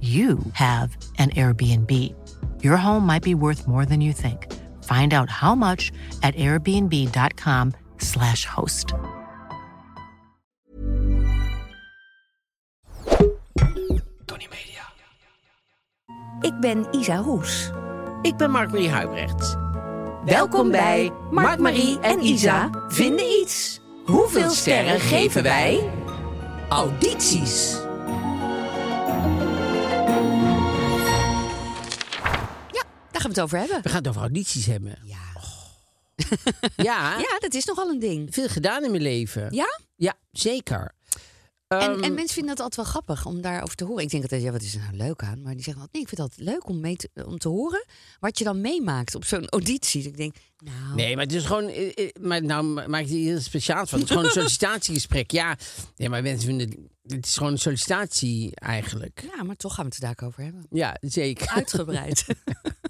you have an Airbnb. Your home might be worth more than you think. Find out how much at airbnb.com/slash host. Ik ben Isa Roes. Ik ben Mark-Marie Huibrecht. Welkom bij Mark, Marie en Isa vinden iets. Hoeveel sterren geven wij? Audities. Daar gaan we het over hebben. We gaan het over audities hebben. Ja. Ja, ja, dat is nogal een ding. veel gedaan in mijn leven. Ja? Ja, zeker. En, Ehm, en mensen vinden dat altijd wel grappig om daarover te horen. Ik denk altijd, ja, wat is er nou leuk aan? Maar die zeggen altijd, nee, ik vind het altijd leuk om, mee te, om te horen wat je dan meemaakt op zo'n auditie. Dus ik denk, nou, Nee, maar het is gewoon. eh, eh, Maar nou maak je er heel speciaal van. Het is gewoon een sollicitatiegesprek. Ja, nee, maar mensen vinden. Het is gewoon een sollicitatie eigenlijk. ja, maar toch gaan we het er daar over hebben. Ja, zeker. Uitgebreid.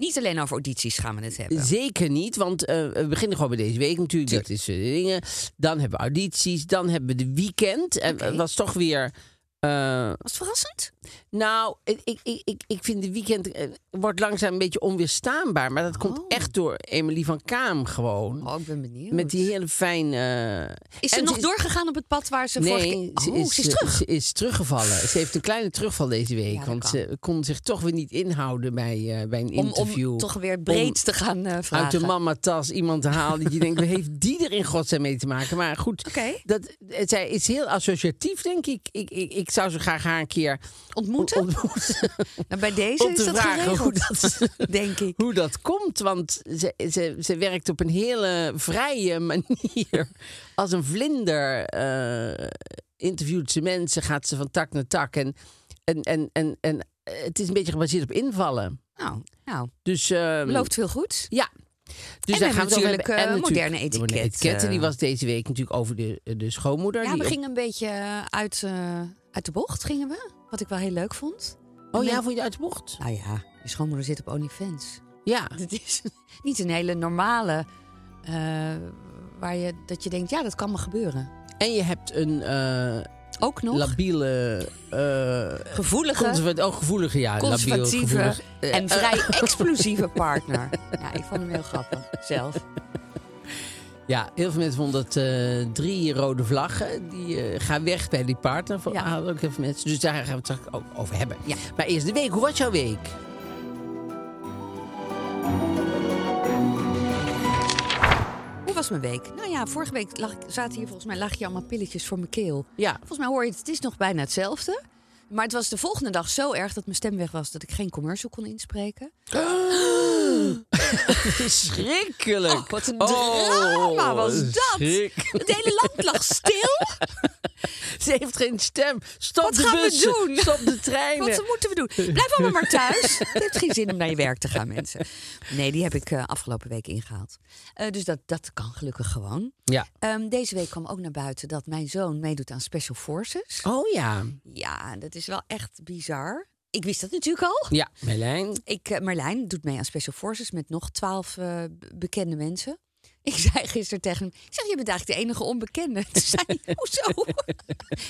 Niet alleen over audities gaan we het hebben. Zeker niet, want eh, we beginnen gewoon bij deze week natuurlijk. Dat is eh, de dingen. Dan hebben we audities, dan hebben we de weekend. En dat was toch weer. eh, Was het verrassend? Nou, ik, ik, ik, ik- vind de weekend eh, wordt langzaam een beetje onweerstaanbaar. Maar dat komt Oh. echt door Emily van Kaam gewoon. Oh, ik ben benieuwd. Met die hele fijne. Is ze nog is- doorgegaan op het pad waar ze vorige Nee, keer... ze Oh, is, ze is terug. Ze is teruggevallen. Ze heeft een kleine terugval deze week. Dat want kan. ze kon zich toch weer niet inhouden bij, eh, bij een Om, interview. om toch weer breed te gaan eh, vragen. uit de mamatas iemand te halen. Dat je denkt, wat heeft die er in godsnaam mee te maken? Maar goed, Oké. dat, het- zij is heel associatief, denk ik. Ik, ik. ik zou ze graag haar een keer Ontmoeten? ontmoeten. Nou, bij deze is dat geregeld, hoe dat, denk ik. hoe dat komt. Want ze, ze, ze werkt op een hele vrije manier. Als een vlinder eh, interviewt ze mensen, gaat ze van tak naar tak. En, en, en, en, en het is een beetje gebaseerd op invallen. Nou, nou Dus, ehm, belooft veel goed. Ja. Dus we daar gaan we natuurlijk, hebben. eh, moderne de etiket, etiketten. Die eh. was deze week natuurlijk over de, de schoonmoeder. Ja, die we gingen een beetje eh, uit, eh, uit de bocht, gingen we. Wat ik wel heel leuk vond. Oh ja, vond je uit de bocht? Nou ja, je schoonmoeder zit op OnlyFans. Ja. Het is niet een hele normale... eh, waar je, dat je denkt, ja, dat kan me gebeuren. En je hebt een eh, Ook nog labiele... eh gevoelige, oh, gevoelige, ja. labiel, conservatieve gevoelig. Eh, en vrij explosieve partner. Ja, ik vond hem heel grappig, zelf. Ja, heel veel mensen vonden dat eh, drie rode vlaggen. Die eh, gaan weg bij die partner. Van, Ja. hadden ook heel veel mensen. Dus daar gaan we het straks ook over hebben. Ja. Maar eerst de week. Hoe was jouw week? Hoe was mijn week? Nou ja, vorige week lag, zaten hier volgens mij lag je allemaal pilletjes voor mijn keel. Ja. Volgens mij hoor je het, het is nog bijna hetzelfde. Maar het was de volgende dag zo erg dat mijn stem weg was dat ik geen commercial kon inspreken. Verschrikkelijk. Oh, wat een drama was dat. Het hele land lag stil. Ze heeft geen stem. Stop Wat de gaan we doen? Stop de treinen. Wat moeten we doen? Blijf allemaal maar thuis. Het heeft geen zin om naar je werk te gaan, mensen. Nee, die heb ik eh, afgelopen week ingehaald. Eh, dus dat, dat kan gelukkig gewoon. Ja. Ehm, deze week kwam ook naar buiten dat mijn zoon meedoet aan Special Forces. Oh ja. Ja, dat is wel echt bizar. Ik wist dat natuurlijk al. Ja, Merlijn. Ik, eh, Marlijn doet mee aan Special Forces met nog twaalf eh, bekende mensen. Ik zei gisteren tegen hem, ik zeg, je bent eigenlijk de enige onbekende. Toen zei hij, hoezo?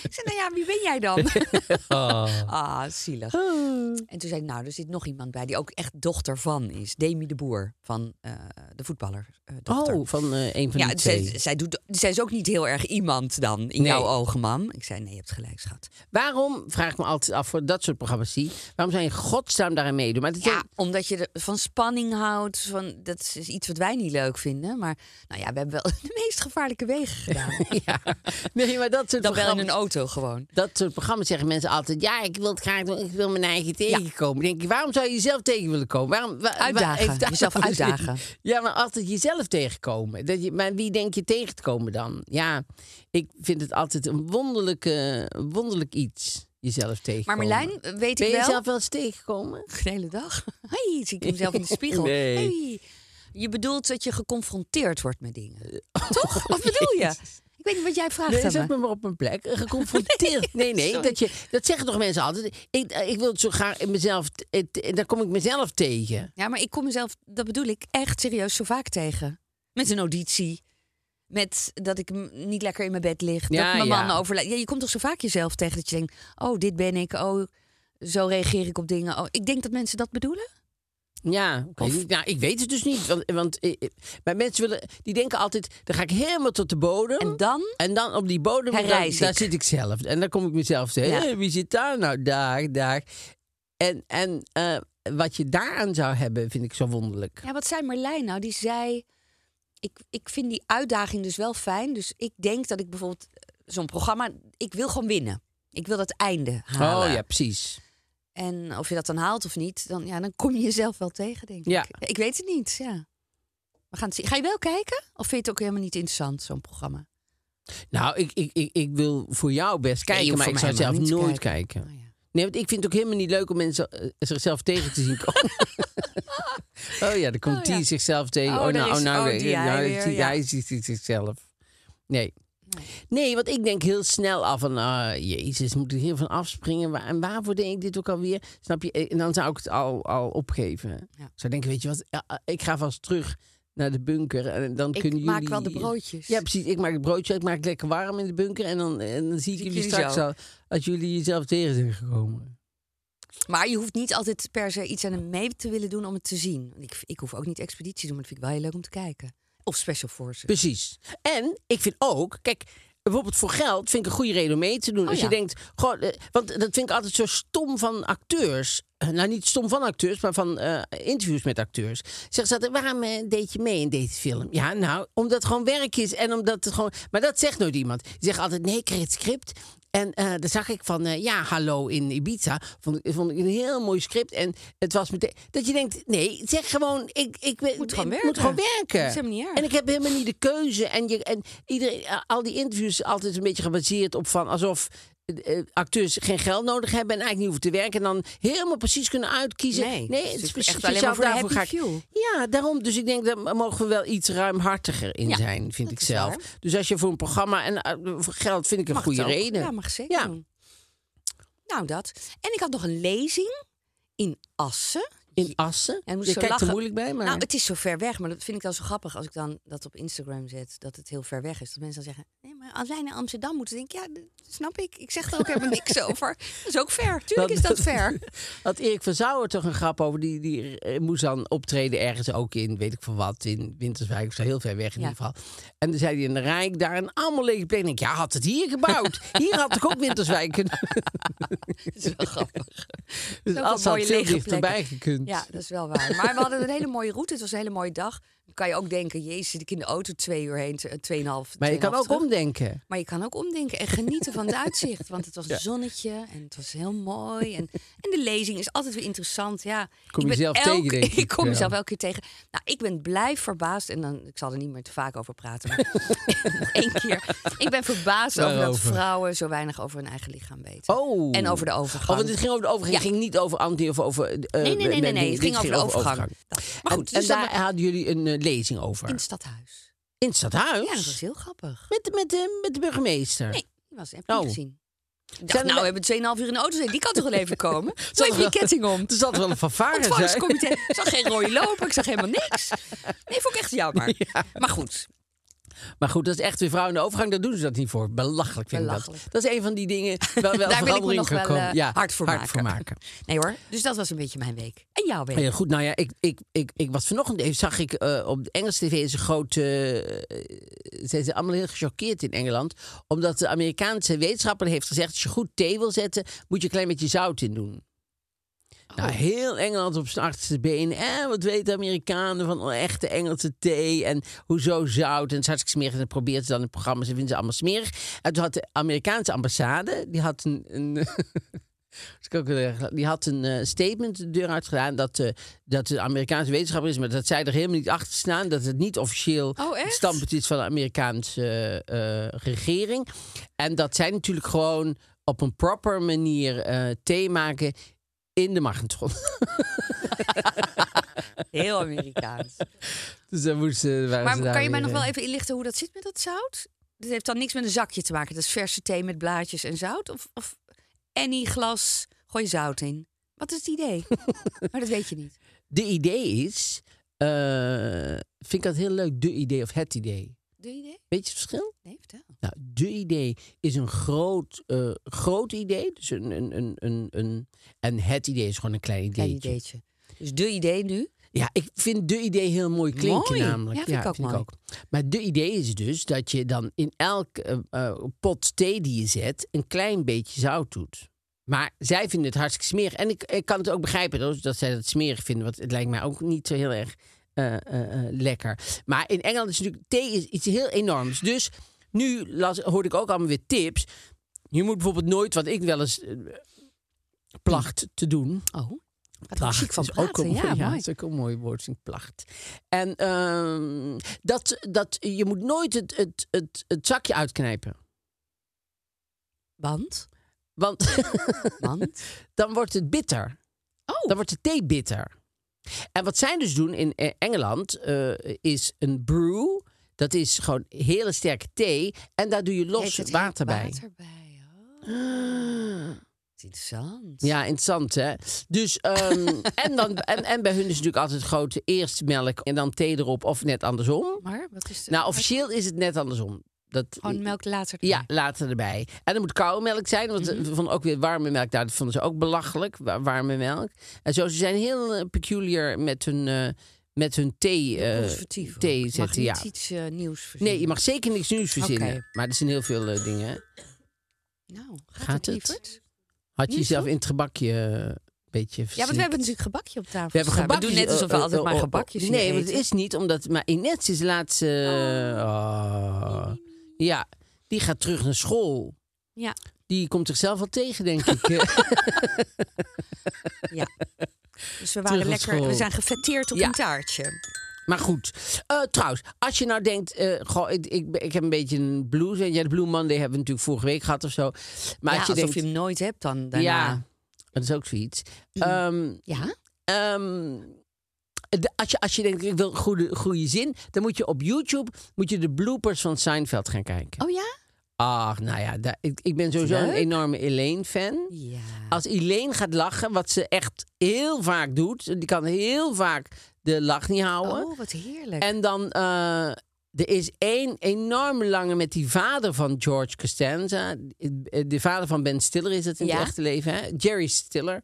ik zei, nou ja, wie ben jij dan? Ah, zielig. En toen zei hij, nou, er zit nog iemand bij die ook echt dochter van is. Demi de Boer, van eh, de voetballer. eh, dochter. Oh, van eh, een van ja, die twee. zij, zij, doet, zij is ook niet heel erg iemand dan, in Nee. jouw ogen, mam. Ik zei, nee, je hebt gelijk, schat. Waarom, vraag ik me altijd af voor dat soort programma's zie, waarom zijn je godsnaam daarin meedoen? Maar dat Ja, omdat je er van spanning houdt. Van, dat is iets wat wij niet leuk vinden. Maar nou ja, we hebben wel de meest gevaarlijke wegen gedaan. ja. Nee, maar dat soort Dan wel in een auto gewoon. Dat soort programma's zeggen mensen altijd: ja, ik wil het graag doen, ik wil mijn eigen tegenkomen. Denk ik, waarom zou je jezelf tegen willen komen? Waarom, wa- wa- Uitdagen, daar jezelf uitdagen. Ja, maar altijd jezelf tegenkomen. Dat je, maar wie denk je tegen te komen dan? Ja, ik vind het altijd een wonderlijke, wonderlijk iets, jezelf Maar tegenkomen. Merlijn, weet ben ik je wel... jezelf wel eens tegengekomen? De hele dag. Hey, zie ik mezelf in de spiegel. Nee. Hey. Je bedoelt dat je geconfronteerd wordt met dingen. Toch? Wat bedoel je? Ik weet niet wat jij vraagt Nee, zet me. me maar op mijn plek. Geconfronteerd. Nee, nee. sorry. dat, je, dat zeggen toch mensen altijd. Ik, ik wil het zo graag in mezelf. het- Daar kom ik mezelf tegen. Ja, maar ik kom mezelf, dat bedoel ik, echt serieus zo vaak tegen. Met een auditie. Met dat ik niet lekker in mijn bed lig. Ja, dat mijn ja. man overlijdt. Ja, je komt toch zo vaak jezelf tegen dat je denkt... oh, dit ben ik. Oh, zo reageer ik op dingen. Oh, ik denk dat mensen dat bedoelen. Ja, Of-. Nou, ik weet het dus niet. Want, want eh, eh, maar mensen willen, die denken altijd: dan ga ik helemaal tot de bodem. En dan? En dan op die bodem, dan, daar zit ik zelf. En dan kom ik mezelf tegen. Ja. "Hé, wie zit daar nou? Daar, daar. En, en eh, wat je daaraan zou hebben, vind ik zo wonderlijk. Ja, wat zei Marlijn nou? Die zei... Ik, ik vind die uitdaging dus wel fijn. Dus ik denk dat ik bijvoorbeeld eh, zo'n programma... Ik wil gewoon winnen. Ik wil dat einde halen. Oh ja, precies. En of je dat dan haalt of niet, dan, ja, dan kom je jezelf wel tegen, denk Ja. ik. Ik weet het niet, ja. We gaan het zien. Ga je wel kijken? Of vind je het ook helemaal niet interessant, zo'n programma? Nou, ik, ik, ik, ik wil voor jou best kijken, maar ik zou zelf nooit te kijken. Oh, ja. Nee, want ik vind het ook helemaal niet leuk om mensen eh, zichzelf tegen te zien komen. oh ja, dan komt Oh ja. die zichzelf tegen. Oh, Oh, nou, is- oh, nou oh, die nou, nou, hij ziet zichzelf. Nee. Nee, want ik denk heel snel af van, ah, jezus, moet ik hiervan afspringen? Waar- En waarvoor denk ik dit ook alweer? Snap je? En dan zou ik het al, al opgeven. Ja. Ik zou denken, weet je wat, ja, ah, ik ga vast terug naar de bunker. En dan Ik kunnen maak jullie... wel de broodjes. Ja, precies. Ik maak het broodje, ik maak het lekker warm in de bunker. En dan, en dan zie ik Zie ik jullie jullie straks zo. al, als jullie jezelf tegen zijn gekomen. Maar je hoeft niet altijd per se iets aan hem mee te willen doen om het te zien. Ik, ik hoef ook niet expeditie te doen, maar dat vind ik wel heel leuk om te kijken. Of Special Forces. Precies. En ik vind ook, kijk, bijvoorbeeld voor geld vind ik een goede reden om mee te doen. Oh, Als ja. je denkt, goh, eh, want dat vind ik altijd zo stom van acteurs. Eh, Nou, niet stom van acteurs, maar van eh, interviews met acteurs. Zeg ze altijd, waarom deed je mee in deze film? Ja, nou, omdat het gewoon werk is en omdat het gewoon... Maar dat zegt nooit iemand. Die zegt altijd, nee, ik kreeg het script. En eh daar zag ik van, eh, ja, hallo in Ibiza. Vond, ik- vond ik een heel mooi script. En het was meteen... Dat je denkt, nee, zeg gewoon, ik, ik, ik Moet gewoon werken. moet gewoon werken. Niet. En ik heb helemaal niet de keuze. En, je, en iedereen, al die interviews altijd een beetje gebaseerd op van alsof eh, eh, acteurs geen geld nodig hebben en eigenlijk niet hoeven te werken. En dan helemaal precies kunnen uitkiezen. Nee, nee het het is speciaal alleen maar voor de happy few. Ja, daarom. Dus ik denk dat mogen we wel iets ruimhartiger in Ja, zijn, vind ik zelf. waar. Dus als je voor een programma en eh, voor geld vind ik een Mag goede reden. Ja, mag zeker Ja. Nou, dat. En ik had nog een lezing in Assen. In Assen. En je kijkt er moeilijk bij, maar... Nou, het is zo ver weg, maar dat vind ik dan zo grappig als ik dan dat op Instagram zet, dat het heel ver weg is. Dat mensen dan zeggen, nee, maar als wij naar Amsterdam moeten, denk ik, ja, dat snap ik. Ik zeg er ook helemaal niks over. Dat is ook ver. Tuurlijk is dat ver. Had Erik van Zouwer toch een grap over? Die, die eh, moest dan optreden ergens ook in, weet ik veel wat, in Winterswijk of zo, heel ver weg in Ja. ieder geval. En dan zei hij in de Rijk daar een allemaal lege plek. Ik, ja, had het hier gebouwd. Hier had ik ook Winterswijk kunnen. Dat is wel grappig. Dus wel had veel dichterbij gekund. Ja, dat is wel waar. Maar we hadden een hele mooie route. Het was een hele mooie dag. Kan je ook denken, jezus, zit ik in de auto twee uur heen, t- tweeënhalf. Maar je kan ook terug. omdenken. Maar je kan ook omdenken en genieten van het uitzicht. Want het was een zonnetje en het was heel mooi. En, en de lezing is altijd weer interessant. Ja, Kom ik jezelf tegen, denk ik. Ik kom Ja. mezelf elke keer tegen. Nou, ik ben blij verbaasd. En dan, ik zal er niet meer te vaak over praten. Maar één keer. Ik ben verbaasd over dat vrouwen zo weinig over hun eigen lichaam weten. Oh. En over de overgang. Oh, want het ging over de overgang. Ja. Het ging niet over anti of over... eh, Nee, nee, nee, nee, nee. Het ging over de overgang. Maar En- goed, en, dus dan- daar hadden jullie een eh, lezing over. in het stadhuis. In het stadhuis? Ja, dat was heel grappig. Met, met, de, met de burgemeester? Nee, die was, heb ik niet Oh. gezien. Ik dacht, er nou, we hebben 2,5 uur in de auto zitten. Die kan toch wel even komen? Zo even je ketting om. Er zat wel een fanfare zijn. Ik zag geen rode loper, ik zag helemaal niks. Nee, vond ik echt jammer. Maar goed, Maar goed, dat is echt weer vrouw in de overgang. Daar doen ze dat niet voor. Belachelijk vind ik dat. Dat is een van die dingen waar wel Daar wil ik me nog wel eh, ja, hard voor maken. maken. Nee hoor, dus dat was een beetje mijn week. En jouw week? Ja, goed, nou ja, ik, ik, ik, ik was vanochtend even, zag ik eh, op de Engelse tv is een grote. eh, zijn ze allemaal heel gechoqueerd in Engeland. Omdat de Amerikaanse wetenschapper heeft gezegd: als je goed thee wil zetten, moet je een klein beetje zout in doen. Nou, heel Engeland op zijn achterste been. Eh, wat weten Amerikanen van echte Engelse thee? En hoezo zout? En het hartstikke smerig. En dat probeert ze dan in programma's. Ze vinden ze allemaal smerig. En toen had de Amerikaanse ambassade... die had een... Die had een eh, statement de deur uitgedaan dat, eh, dat de Amerikaanse wetenschapper is, maar dat zij er helemaal niet achter staan. Dat het niet officieel Oh, het standpunt is van de Amerikaanse regering. En dat zij natuurlijk gewoon op een proper manier thee maken in de magnetron. Heel Amerikaans. dus dan Maar kan je mij weer, nog wel eh, even inlichten hoe dat zit met dat zout? Dat heeft dan niks met een zakje te maken. Dat is verse thee met blaadjes en zout? Of, of any glas, gooi je zout in? Wat is het idee? maar dat weet je niet. De idee is, eh, vind ik dat heel leuk, de idee of het idee. De idee? Weet je het verschil? Nee, vertel. Nou, de idee is een groot, eh, groot idee. Dus een, een, een, een, een, en het idee is gewoon een klein idee. Klein ideetje. Dus de idee nu? Ja, ik vind de idee heel mooi klinken Mooi. namelijk. Ja, vind ik ook mooi. Maar de idee is dus dat je dan in elk eh, eh, pot thee die je zet... een klein beetje zout doet. Maar zij vinden het hartstikke smerig. En ik, ik kan het ook begrijpen dat zij dat smerig vinden. Want het lijkt mij ook niet zo heel erg lekker. Maar in Engeland is natuurlijk... Thee is iets heel enorms. Dus nu las, hoorde ik ook allemaal weer tips. Je moet bijvoorbeeld nooit, wat ik wel eens eh, placht te doen... Oh, Placht chic van is ook een mooi, Ja, mooi. is ook een mooi woord, placht. En ehm, dat, dat, je moet nooit het, het, het, het zakje uitknijpen. Want? Want Want? dan wordt het bitter. Oh, Dan wordt de thee bitter. En wat zij dus doen in eh, Engeland eh, is een brew. Dat is gewoon hele sterke thee. En daar doe je los het water bij. Water bij. Oh, is interessant. Ja, interessant hè. Dus, ehm, en, dan, en, en bij hun is natuurlijk altijd grote eerst melk en dan thee erop of net andersom. Maar wat is de... Nou, officieel is het net andersom. Dat, Gewoon melk later Ja, later erbij. En er moet koude melk zijn, want Mhm. we vonden ook weer warme melk. Nou, dat vonden ze ook belachelijk, wa- warme melk. En zo, ze zijn heel eh, peculiar met hun, eh, met hun thee, ook. thee mag zetten. Ja. iets eh, nieuws verzinnen. Nee, je mag zeker niks nieuws verzinnen. Maar er zijn heel veel eh, dingen. Nou, gaat, Gaat het? Had je jezelf in het gebakje een beetje Ja, want we hebben natuurlijk gebakje op tafel. We hebben gebakjes. We doen net alsof we altijd maar oh, gebakjes oh, hier Nee, want het is niet omdat... Maar Ines is laatst... oh, ja, die gaat terug naar school. Ja, Die komt zichzelf wel tegen, denk ik. ja. Dus we waren lekker... We zijn gefetteerd op Ja. een taartje. Maar goed. Eh, trouwens, als je nou denkt... eh, goh, ik, ik, ik heb een beetje een blues. En ja, de Blue Monday hebben we natuurlijk vorige week gehad of zo. Maar ja, als je alsof denkt... je hem nooit hebt dan daarna. ja, dat is ook zoiets. Ehm, Ja? ehm, de- als, je, als je denkt, ik wil goede, goede zin... dan moet je op YouTube moet je de bloopers van Seinfeld gaan kijken. Oh ja? Ach, nou ja, daar- ik, ik ben sowieso een enorme Elaine-fan. Ja. Als Elaine gaat lachen, wat ze echt heel vaak doet... die kan heel vaak de lach niet houden... Oh, wat heerlijk. En dan, eh, er is één enorme lange met die vader van George Costanza. De vader van Ben Stiller is het in Ja. het echte leven, hè? Jerry Stiller.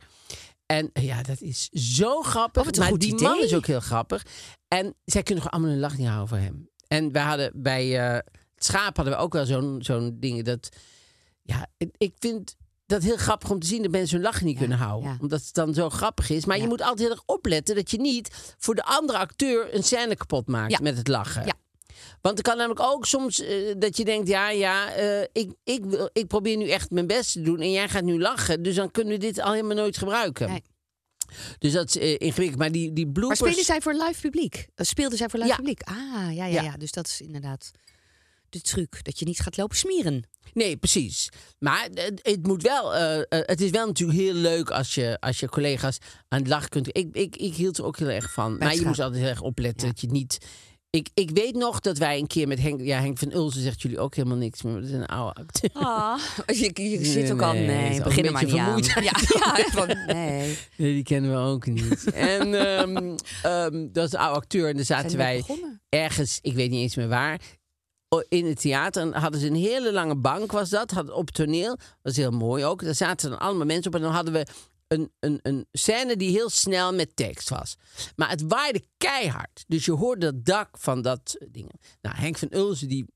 En eh, ja, dat is zo grappig. Oh, een maar goed die man is ook heel grappig. En zij kunnen gewoon allemaal hun lach niet houden voor hem. En wij hadden bij eh, schaap hadden we ook wel zo'n zo'n ding dat... Ja, ik- vind dat heel grappig om te zien dat mensen hun lach niet kunnen houden. ja. Omdat het dan zo grappig is. Maar je moet altijd heel erg opletten dat je niet voor de andere acteur een scène kapot maakt met het lachen. Ja. Want er kan namelijk ook soms eh, dat je denkt, ja, ja, eh, ik, ik, wil- ik probeer nu echt mijn best te doen en jij gaat nu lachen. Dus dan kunnen we dit al helemaal nooit gebruiken. Nee. Dus dat is eh, ingewikkeld. Maar die, die Maar bloopers... spelen zij voor live publiek? Speelden zij voor live publiek? Ah, ja, Ja. ja, Dus dat is inderdaad de truc. Dat je niet gaat lopen smieren. Nee, precies. Maar het, het moet wel. eh, eh, het is wel natuurlijk heel leuk als je, als je collega's aan het lachen kunt. Ik, ik, ik hield er ook heel erg van. maar je moest altijd heel erg opletten Ja. dat je niet Ik, ik weet nog dat wij een keer met Henk... Ja, Henk van Ulzen zegt jullie ook helemaal niks maar Dat is een oude acteur. Ah, je, je zit ook al... Nee, Nee, begin maar niet aan. Ja, ja, van, nee. Nee, die kennen we ook niet. en ehm, ehm, dat is een oude acteur. En daar zaten wij begonnen. ergens, ik weet niet eens meer waar, in het theater. En hadden ze een hele lange bank, was dat. Hadden op toneel. Was heel mooi ook. Daar zaten dan allemaal mensen op. En dan hadden we een, een, een scène die heel snel met tekst was. Maar het waaide keihard. Dus je hoorde het dak van dat dingen. Nou, Henk van Ulzen, die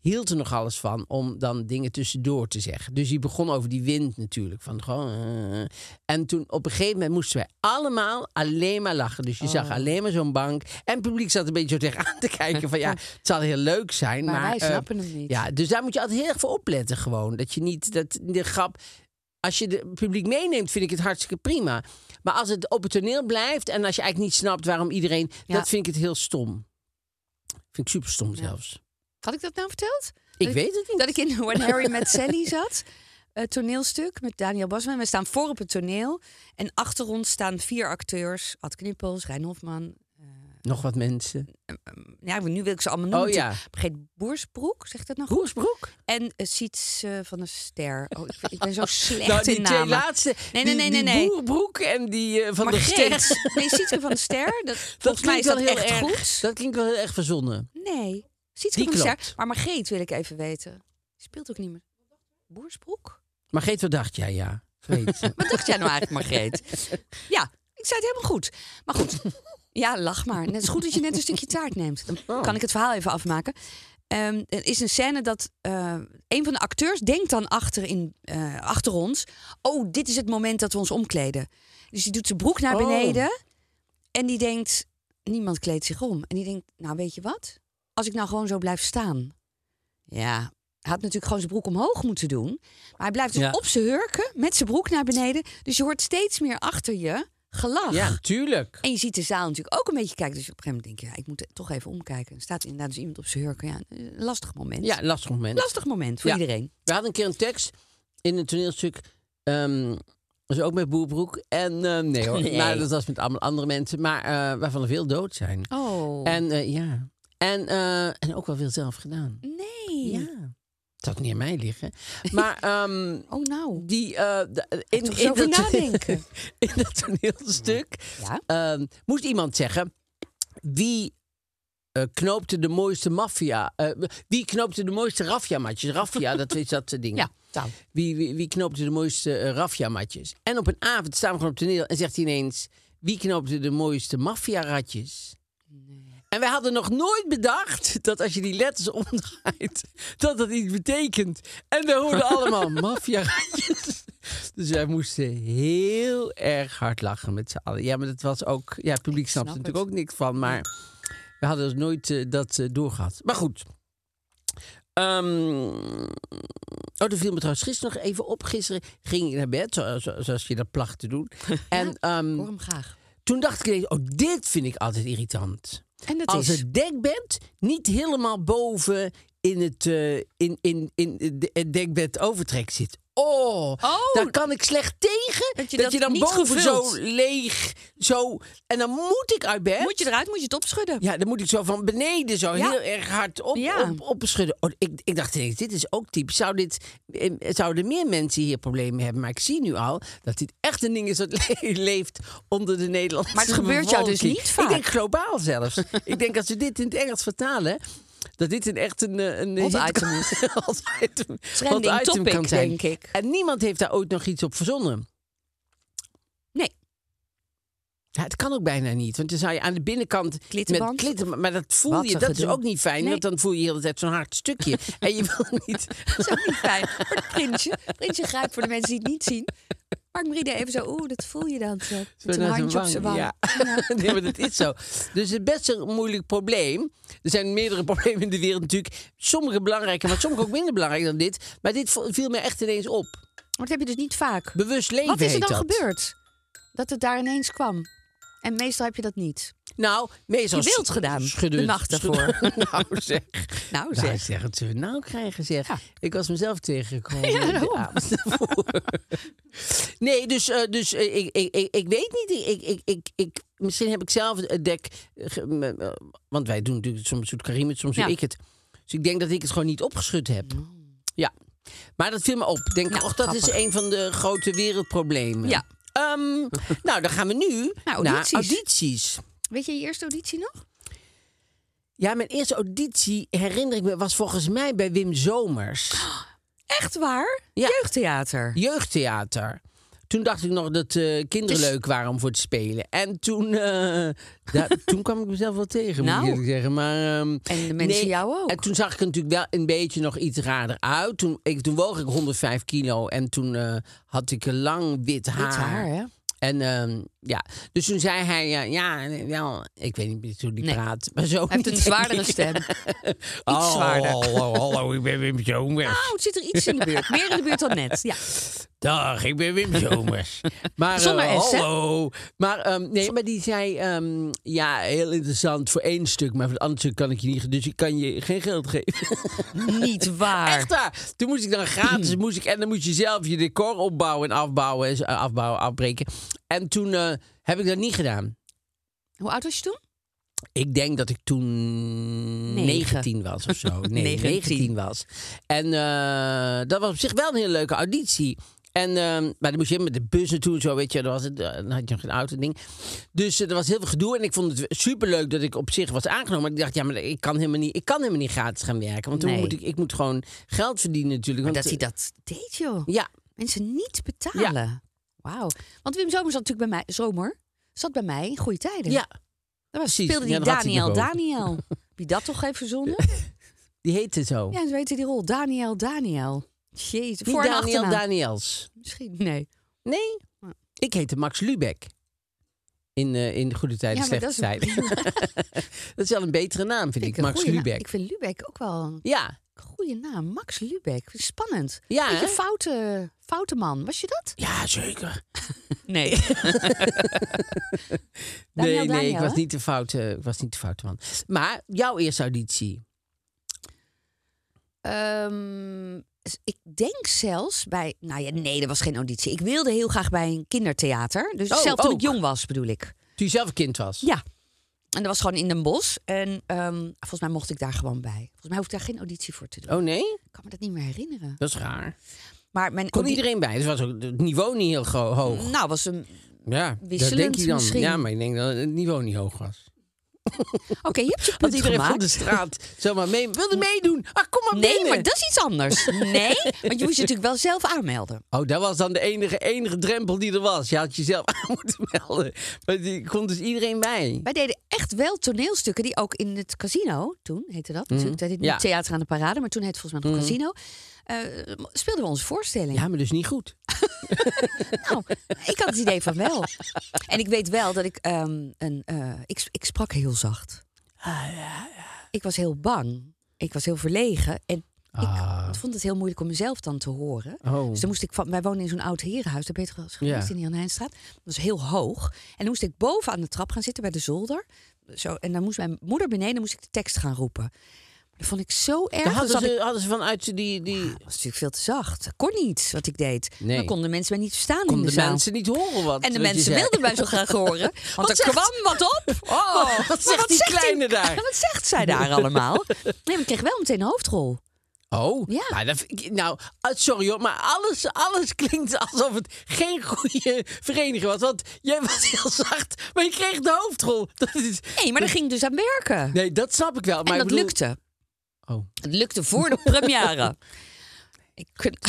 hield er nog alles van om dan dingen tussendoor te zeggen. Dus die begon over die wind natuurlijk. Van gewoon, eh. En toen op een gegeven moment moesten wij allemaal alleen maar lachen. Dus je Oh. zag alleen maar zo'n bank. En het publiek zat een beetje zo tegenaan te kijken van ja, het zal heel leuk zijn. Maar Maar, wij eh, snappen hem niet. Ja, dus daar moet je altijd heel erg voor opletten gewoon. Dat je niet, dat de grap... Als je het publiek meeneemt, vind ik het hartstikke prima. Maar als het op het toneel blijft en als je eigenlijk niet snapt waarom iedereen... Ja. Dat vind ik het heel stom. Vind ik super stom zelfs. Had ik dat nou verteld? Ik Dat weet het niet. Dat ik in When Harry Met Sally zat. Het toneelstuk met Daniel Basman. We staan voor op het toneel. En achter ons staan vier acteurs. Ad Knippels, Rijn Hofman. Nog wat mensen. Ja, nu wil ik ze allemaal noemen. Oh, ja. Vergeet Boersbroek, zegt dat nou goed? Roersbroek? En uh, Siets eh, van der Ster. Oh, ik, ik ben zo slecht Nou, die in namen. laatste. Nee, nee, die, nee, nee, die nee. Boerbroek en die eh, van de Ster. Nee, Sietske van der Ster. Dat, volgens mij is dat heel echt erg, goed. Dat klinkt wel heel erg verzonnen. Nee, Sietske Die van klopt. Maar Margreet wil ik even weten. Die speelt ook niet meer. Boersbroek? Maar Geet, wat dacht jij? Ja, weet. Wat dacht jij nou eigenlijk, Margreet? Ja, ik zei het helemaal goed. Maar goed, ja, lach maar. Net is goed dat je net een stukje taart neemt. Dan Oh. kan ik het verhaal even afmaken. Ehm, er is een scène dat eh, een van de acteurs denkt dan achter, in, eh, achter ons... oh, dit is het moment dat we ons omkleden. Dus die doet zijn broek naar Oh. beneden... en die denkt, niemand kleedt zich om. En die denkt, nou weet je wat? Als ik nou gewoon zo blijf staan... Ja, hij had natuurlijk gewoon zijn broek omhoog moeten doen. Maar hij blijft dus Ja. op zijn hurken met zijn broek naar beneden. Dus je hoort steeds meer achter je gelach. Ja, tuurlijk. En je ziet de zaal natuurlijk ook een beetje kijken. Dus op een gegeven moment denk je, ja, ik moet toch even omkijken. Er staat inderdaad dus iemand op zijn hurken. Ja, een lastig moment. Ja, lastig moment. Lastig moment voor Ja. iedereen. We hadden een keer een tekst in een toneelstuk. ehm dus ook met Boerbroek. En eh, nee hoor, Nee. Maar dat was met allemaal andere mensen. Maar eh, waarvan er veel dood zijn. Oh. En eh, ja. En, eh, en ook wel veel zelf gedaan. nee. Ja. Het zou niet aan mij liggen. Maar ehm, Oh nou. die... de- in, dat- nadenken. in dat toneelstuk Ja. ehm, moest iemand zeggen... Wie knoopte de mooiste maffia... wie knoopte de mooiste raffia-matjes? Raffia, dat is dat ding. Ja. Wie, wie, wie knoopte de mooiste uh, raffia-matjes? En op een avond staan we gewoon op toneel en zegt hij ineens... Wie knoopte de mooiste maffia-ratjes? En wij hadden nog nooit bedacht dat als je die letters omdraait, dat dat iets betekent. En we hoorden allemaal maffia-ratjes. Dus wij moesten heel erg hard lachen met z'n allen. Ja, maar dat was ook... Ja, het publiek snapte snap natuurlijk ook niks van, maar we hadden dus nooit eh, dat eh, doorgehad. Maar goed. Ehm, oh, er viel me trouwens gisteren nog even op. Gisteren ging ik naar bed, zo- zo- zoals je dat placht te doen. En ehm, hoor hem graag. toen dacht ik oh, dit vind ik altijd irritant. En dat Als is... het dekbed niet helemaal boven in het, eh, in, in, in de- het dekbed overtrek zit. Oh, daar kan ik slecht tegen. Dat je dat dat je dan niet boven gevuld. zo leeg, zo... En dan moet ik uit bed. Moet je eruit, moet je het opschudden. Ja, dan moet ik zo van beneden zo Ja. heel erg hard op, Ja. op, opschudden. Oh, ik, ik dacht dit is ook typisch. Zou dit, eh, zouden meer mensen hier problemen hebben? Maar ik zie nu al dat dit echt een ding is dat le- leeft onder de Nederlandse Maar het gebeurt jou dus niet vaak. Ik denk globaal zelfs. ik denk als we dit in het Engels vertalen... Dat dit een echt een, eh, een Hot hit- item is. hot item, Trending hot item topic, kan zijn. denk ik. En niemand heeft daar ooit nog iets op verzonnen. Nee. Ja, het kan ook bijna niet. Want dan zou je aan de binnenkant Klittenband. met klitten, maar dat voel Wat je. een Dat is ook niet fijn, Nee. want dan voel je de hele tijd zo'n hard stukje. en je wil niet. Dat is ook niet fijn. Maar het prinsje, prinsje grijpt voor de mensen die het niet zien. Mark Marie even zo, oeh, dat voel je dan zo. Met Zo zo'n naar handje op zijn wang. Ja. nee, maar dat is zo. Dus het is best een moeilijk probleem. Er zijn meerdere problemen in de wereld natuurlijk. Sommige belangrijker, maar sommige ook minder belangrijk dan dit. Maar dit viel me echt ineens op. Maar dat heb je dus niet vaak. Bewust leven Wat is er dan dat. gebeurd? Dat het daar ineens kwam. En meestal heb je dat niet. Nou, meestal Je wild gedaan, de nacht schudden- nou zeg. Nou Nou, zeg. zeg, wat zullen we nou krijgen zeg. Ja. Ik was mezelf tegengekomen. Ja, de avond daarvoor. nee, dus, eh, dus eh, ik, ik, ik, ik weet niet. Ik, ik, ik, ik, misschien heb ik zelf het dek. eh, Want wij doen natuurlijk soms doet Karim het, soms Ja. doe ik het. Dus ik denk dat ik het gewoon niet opgeschud heb. Ja. Maar dat viel me op. Denk, Nou, och, dat is een van de grote wereldproblemen. Ja. Ehm, nou, dan gaan we nu Nou, naar audities. audities. Weet je je eerste auditie nog? Ja, mijn eerste auditie, herinner ik me, was volgens mij bij Wim Zomers. Echt waar? Ja. Jeugdtheater. Jeugdtheater. Toen dacht ik nog dat eh, kinderen Dus- leuk waren om voor te spelen. En toen, eh, da- toen kwam ik mezelf wel tegen, moet Nou. ik eerlijk zeggen. Maar, ehm, En de mensen jou ook. En toen zag ik er natuurlijk wel een beetje nog iets raarder uit. Toen, ik, toen woog ik 105 kilo en toen eh, had ik een lang wit haar. Wit haar, hè? En ehm, ja, dus toen zei hij, ja, ja, wel, ik weet niet hoe die Nee. praat, maar zo Hij heeft een zwaardere stem. Oh, zwaarder. Hallo, hallo, ik ben Wim Zomers. Nou, het zit er iets in de buurt. Meer in de buurt dan net. Ja. Dag, ik ben Wim Zomers. maar, Zonder eh, S, hallo. Maar, ehm, nee, maar die zei, ehm, ja, heel interessant voor één stuk, maar voor het andere stuk kan ik je niet, dus ik kan je geen geld geven. Niet waar. Echt waar. Toen moest ik dan gratis, moest ik, en dan moet je zelf je decor opbouwen en afbouwen, en eh, afbouwen, afbreken. En toen eh, heb ik dat niet gedaan. Hoe oud was je toen? Ik denk dat ik toen Negen. 19 was of zo. Nee, 19. 19 was. En dat was op zich wel een hele leuke auditie. En, ehm, maar dan moest je met de bus naartoe en zo, weet je. Dan, was het, eh, dan had je nog geen auto ding. Dus eh, er was heel veel gedoe. En ik vond het superleuk dat ik op zich was aangenomen. Maar ik dacht, ja, maar ik kan helemaal niet, ik kan helemaal niet gratis gaan werken. Want Nee. moet ik, ik moet gewoon geld verdienen natuurlijk. Maar Want, dat hij eh, dat deed, joh. Ja, Mensen niet betalen. Wauw. Want Wim Zomer zat natuurlijk bij mij... Zomer? Zat bij mij in goede tijden. ja, Daar was, speelde die Daniel. Daniel. Je dat toch even verzonnen? die heette zo. Ja, zo heette die rol. Daniel Daniel. Jezus. niet Voor Daniel achternaam. Daniels. Misschien. Nee. Nee, ik heette Max Lubeck. In, eh, in Goede Tijden, Ja, Slechte dat is een Tijden. dat is wel een betere naam, vind ik. een Max. Lubeck. Ik vind Lubeck ook wel een Ja, goede naam. Max Lubeck. Spannend. Ja, Beetje hè? foute, foute man. Was je dat? ja, zeker. Nee. nee, Daniel, nee, ik was, niet de foute, ik was niet de foute man. Maar jouw eerste auditie. Ehm, s- ik denk zelfs bij... Nou ja, nee, dat was geen auditie. Ik wilde heel graag bij een kindertheater. Dus Oh, zelf toen ook. ik jong was, bedoel ik. Toen je zelf een kind was. Ja. En dat was gewoon in Den Bosch. En ehm, volgens mij mocht ik daar gewoon bij. Volgens mij hoef ik daar geen auditie voor te doen. Oh nee? Ik kan me dat niet meer herinneren. Dat is raar. Maar mijn Kon iedereen bij? Dus was ook het niveau niet heel hoog. Nou, was een... Ja, dat wisselend denk je dan. misschien. Ja, maar ik denk dat het niveau niet hoog was. Oké, je hebt je punt iedereen van de straat zomaar mee wilde meedoen. Ah, kom maar Nee, binnen. maar dat is iets anders. Nee, want je moest je natuurlijk wel zelf aanmelden. Oh, dat was dan de enige, enige drempel die er was. Je had jezelf aan moeten melden. Maar die kon dus iedereen bij. Wij deden echt wel toneelstukken die ook in het casino, toen heette dat natuurlijk. Dat heette Ja. niet Theater aan de Parade, maar toen heette het volgens mij nog casino. Eh, speelden we onze voorstelling. Ja, maar dus niet goed. Nou, ik had het idee van wel. En ik weet wel dat ik ehm, een. eh, ik, ik sprak heel zacht. Ik was heel bang. Ik was heel verlegen. En ik vond het heel moeilijk om mezelf dan te horen. Oh. Dus dan moest ik van. Wij wonen in zo'n oud herenhuis. Daar ben je geweest in de Jan Heijnstraat. Dat was heel hoog. En dan moest ik boven aan de trap gaan zitten bij de zolder. Zo, en dan moest mijn moeder beneden moest ik de tekst gaan roepen. Dat vond ik zo erg. Dan hadden ik- ze, hadden ze vanuit die... die dat was natuurlijk veel te zacht. Kon niet wat ik deed. Nee. Dan konden mensen mij niet verstaan in konden de de mensen niet horen wat En de wat mensen wilden mij zo graag horen. Want er zegt- kwam wat op. Oh, Wat maar zegt die zegt kleine daar? Wat zegt zij daar allemaal? Nee, maar ik kreeg wel meteen een hoofdrol. Oh, Ja. Dat, nou, ah, sorry hoor, maar alles, alles klinkt alsof het geen goede vereniging was. Want jij was heel zacht, maar je kreeg de hoofdrol. Dat is, Nee, maar daar ging ik dus aan werken. nee, dat snap ik wel. Maar en dat bedoel- lukte. Oh. Het lukte voor de première. ik kun...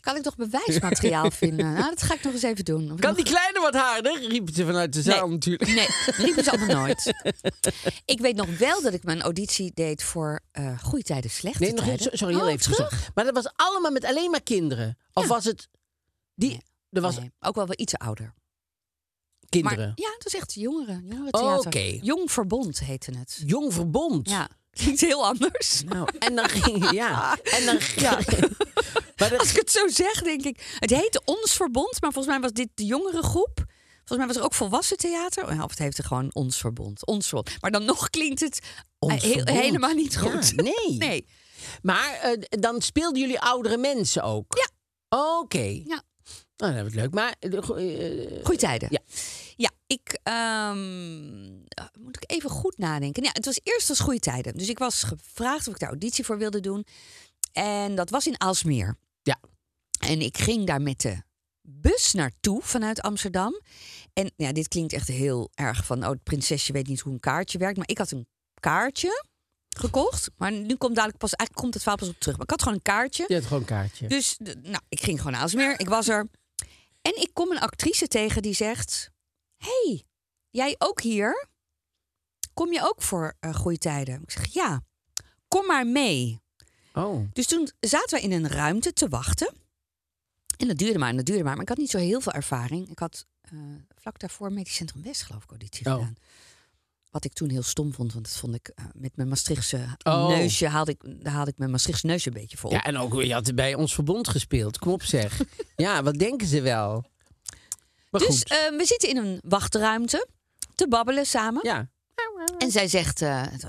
kan ik toch bewijsmateriaal vinden? Nou, dat ga ik nog eens even doen. Of Kan nog- die kleine wat harder? Riepen ze vanuit de zaal Nee. natuurlijk. Nee, riepen ze allemaal nooit. Ik weet nog wel dat ik mijn auditie deed voor eh goede tijden, slechte Nee, nog tijden. even, sorry, heel Oh, even. terug? terug. Maar dat was allemaal met alleen maar kinderen. Of Ja. was het... Die, Nee. Er was Nee, ook wel wel iets ouder. Kinderen. Maar ja, het was echt jongeren. jongeren Oh, theater. oké. Jong Verbond heette het. Jong Verbond. Ja, klinkt heel anders. Nou, en dan ging... Ja, en dan... Ja. Maar dat, Als ik het zo zeg, denk ik. Het heette Ons Verbond, maar volgens mij was dit de jongere groep. Volgens mij was er ook volwassen theater. Oh, Of het heeft er gewoon Ons Verbond. Ons Verbond. Maar dan nog klinkt het eh, helemaal niet Ja, goed. nee. nee. Maar eh, dan speelden jullie oudere mensen ook? Ja. Oké. Ja. Nou, dat wordt leuk. Maar eh, Goeie tijden. Ja. Ja, ik ehm, moet ik even goed nadenken. Ja, het was eerst als goede tijden. Dus ik was gevraagd of ik daar auditie voor wilde doen. En dat was in Aalsmeer. Ja. En ik ging daar met de bus naartoe vanuit Amsterdam. En ja, dit klinkt echt heel erg van... oh, het prinsesje weet niet hoe een kaartje werkt. Maar ik had een kaartje gekocht. Maar nu komt dadelijk pas... Eigenlijk komt het verhaal pas op terug. Maar ik had gewoon een kaartje. je hebt gewoon een kaartje. Dus nou, ik ging gewoon naar Aalsmeer. Ik was er. En ik kom een actrice tegen die zegt... hey, jij ook hier? Kom je ook voor eh goede tijden? Ik zeg, ja, kom maar mee. Oh. Dus toen zaten we in een ruimte te wachten. En dat duurde maar en dat duurde maar. Maar ik had niet zo heel veel ervaring. Ik had eh, vlak daarvoor Medisch Centrum West, geloof ik, auditie Oh. gedaan. Wat ik toen heel stom vond, want dat vond ik eh, met mijn Maastrichtse Oh. neusje haalde ik, daar haalde ik mijn Maastrichtse neus een beetje voor. Ja, en ook, je had bij ons verbond gespeeld. Kom op zeg. ja, wat denken ze wel? Maar dus eh, we zitten in een wachtruimte te babbelen samen. ja. En zij zegt. eh, en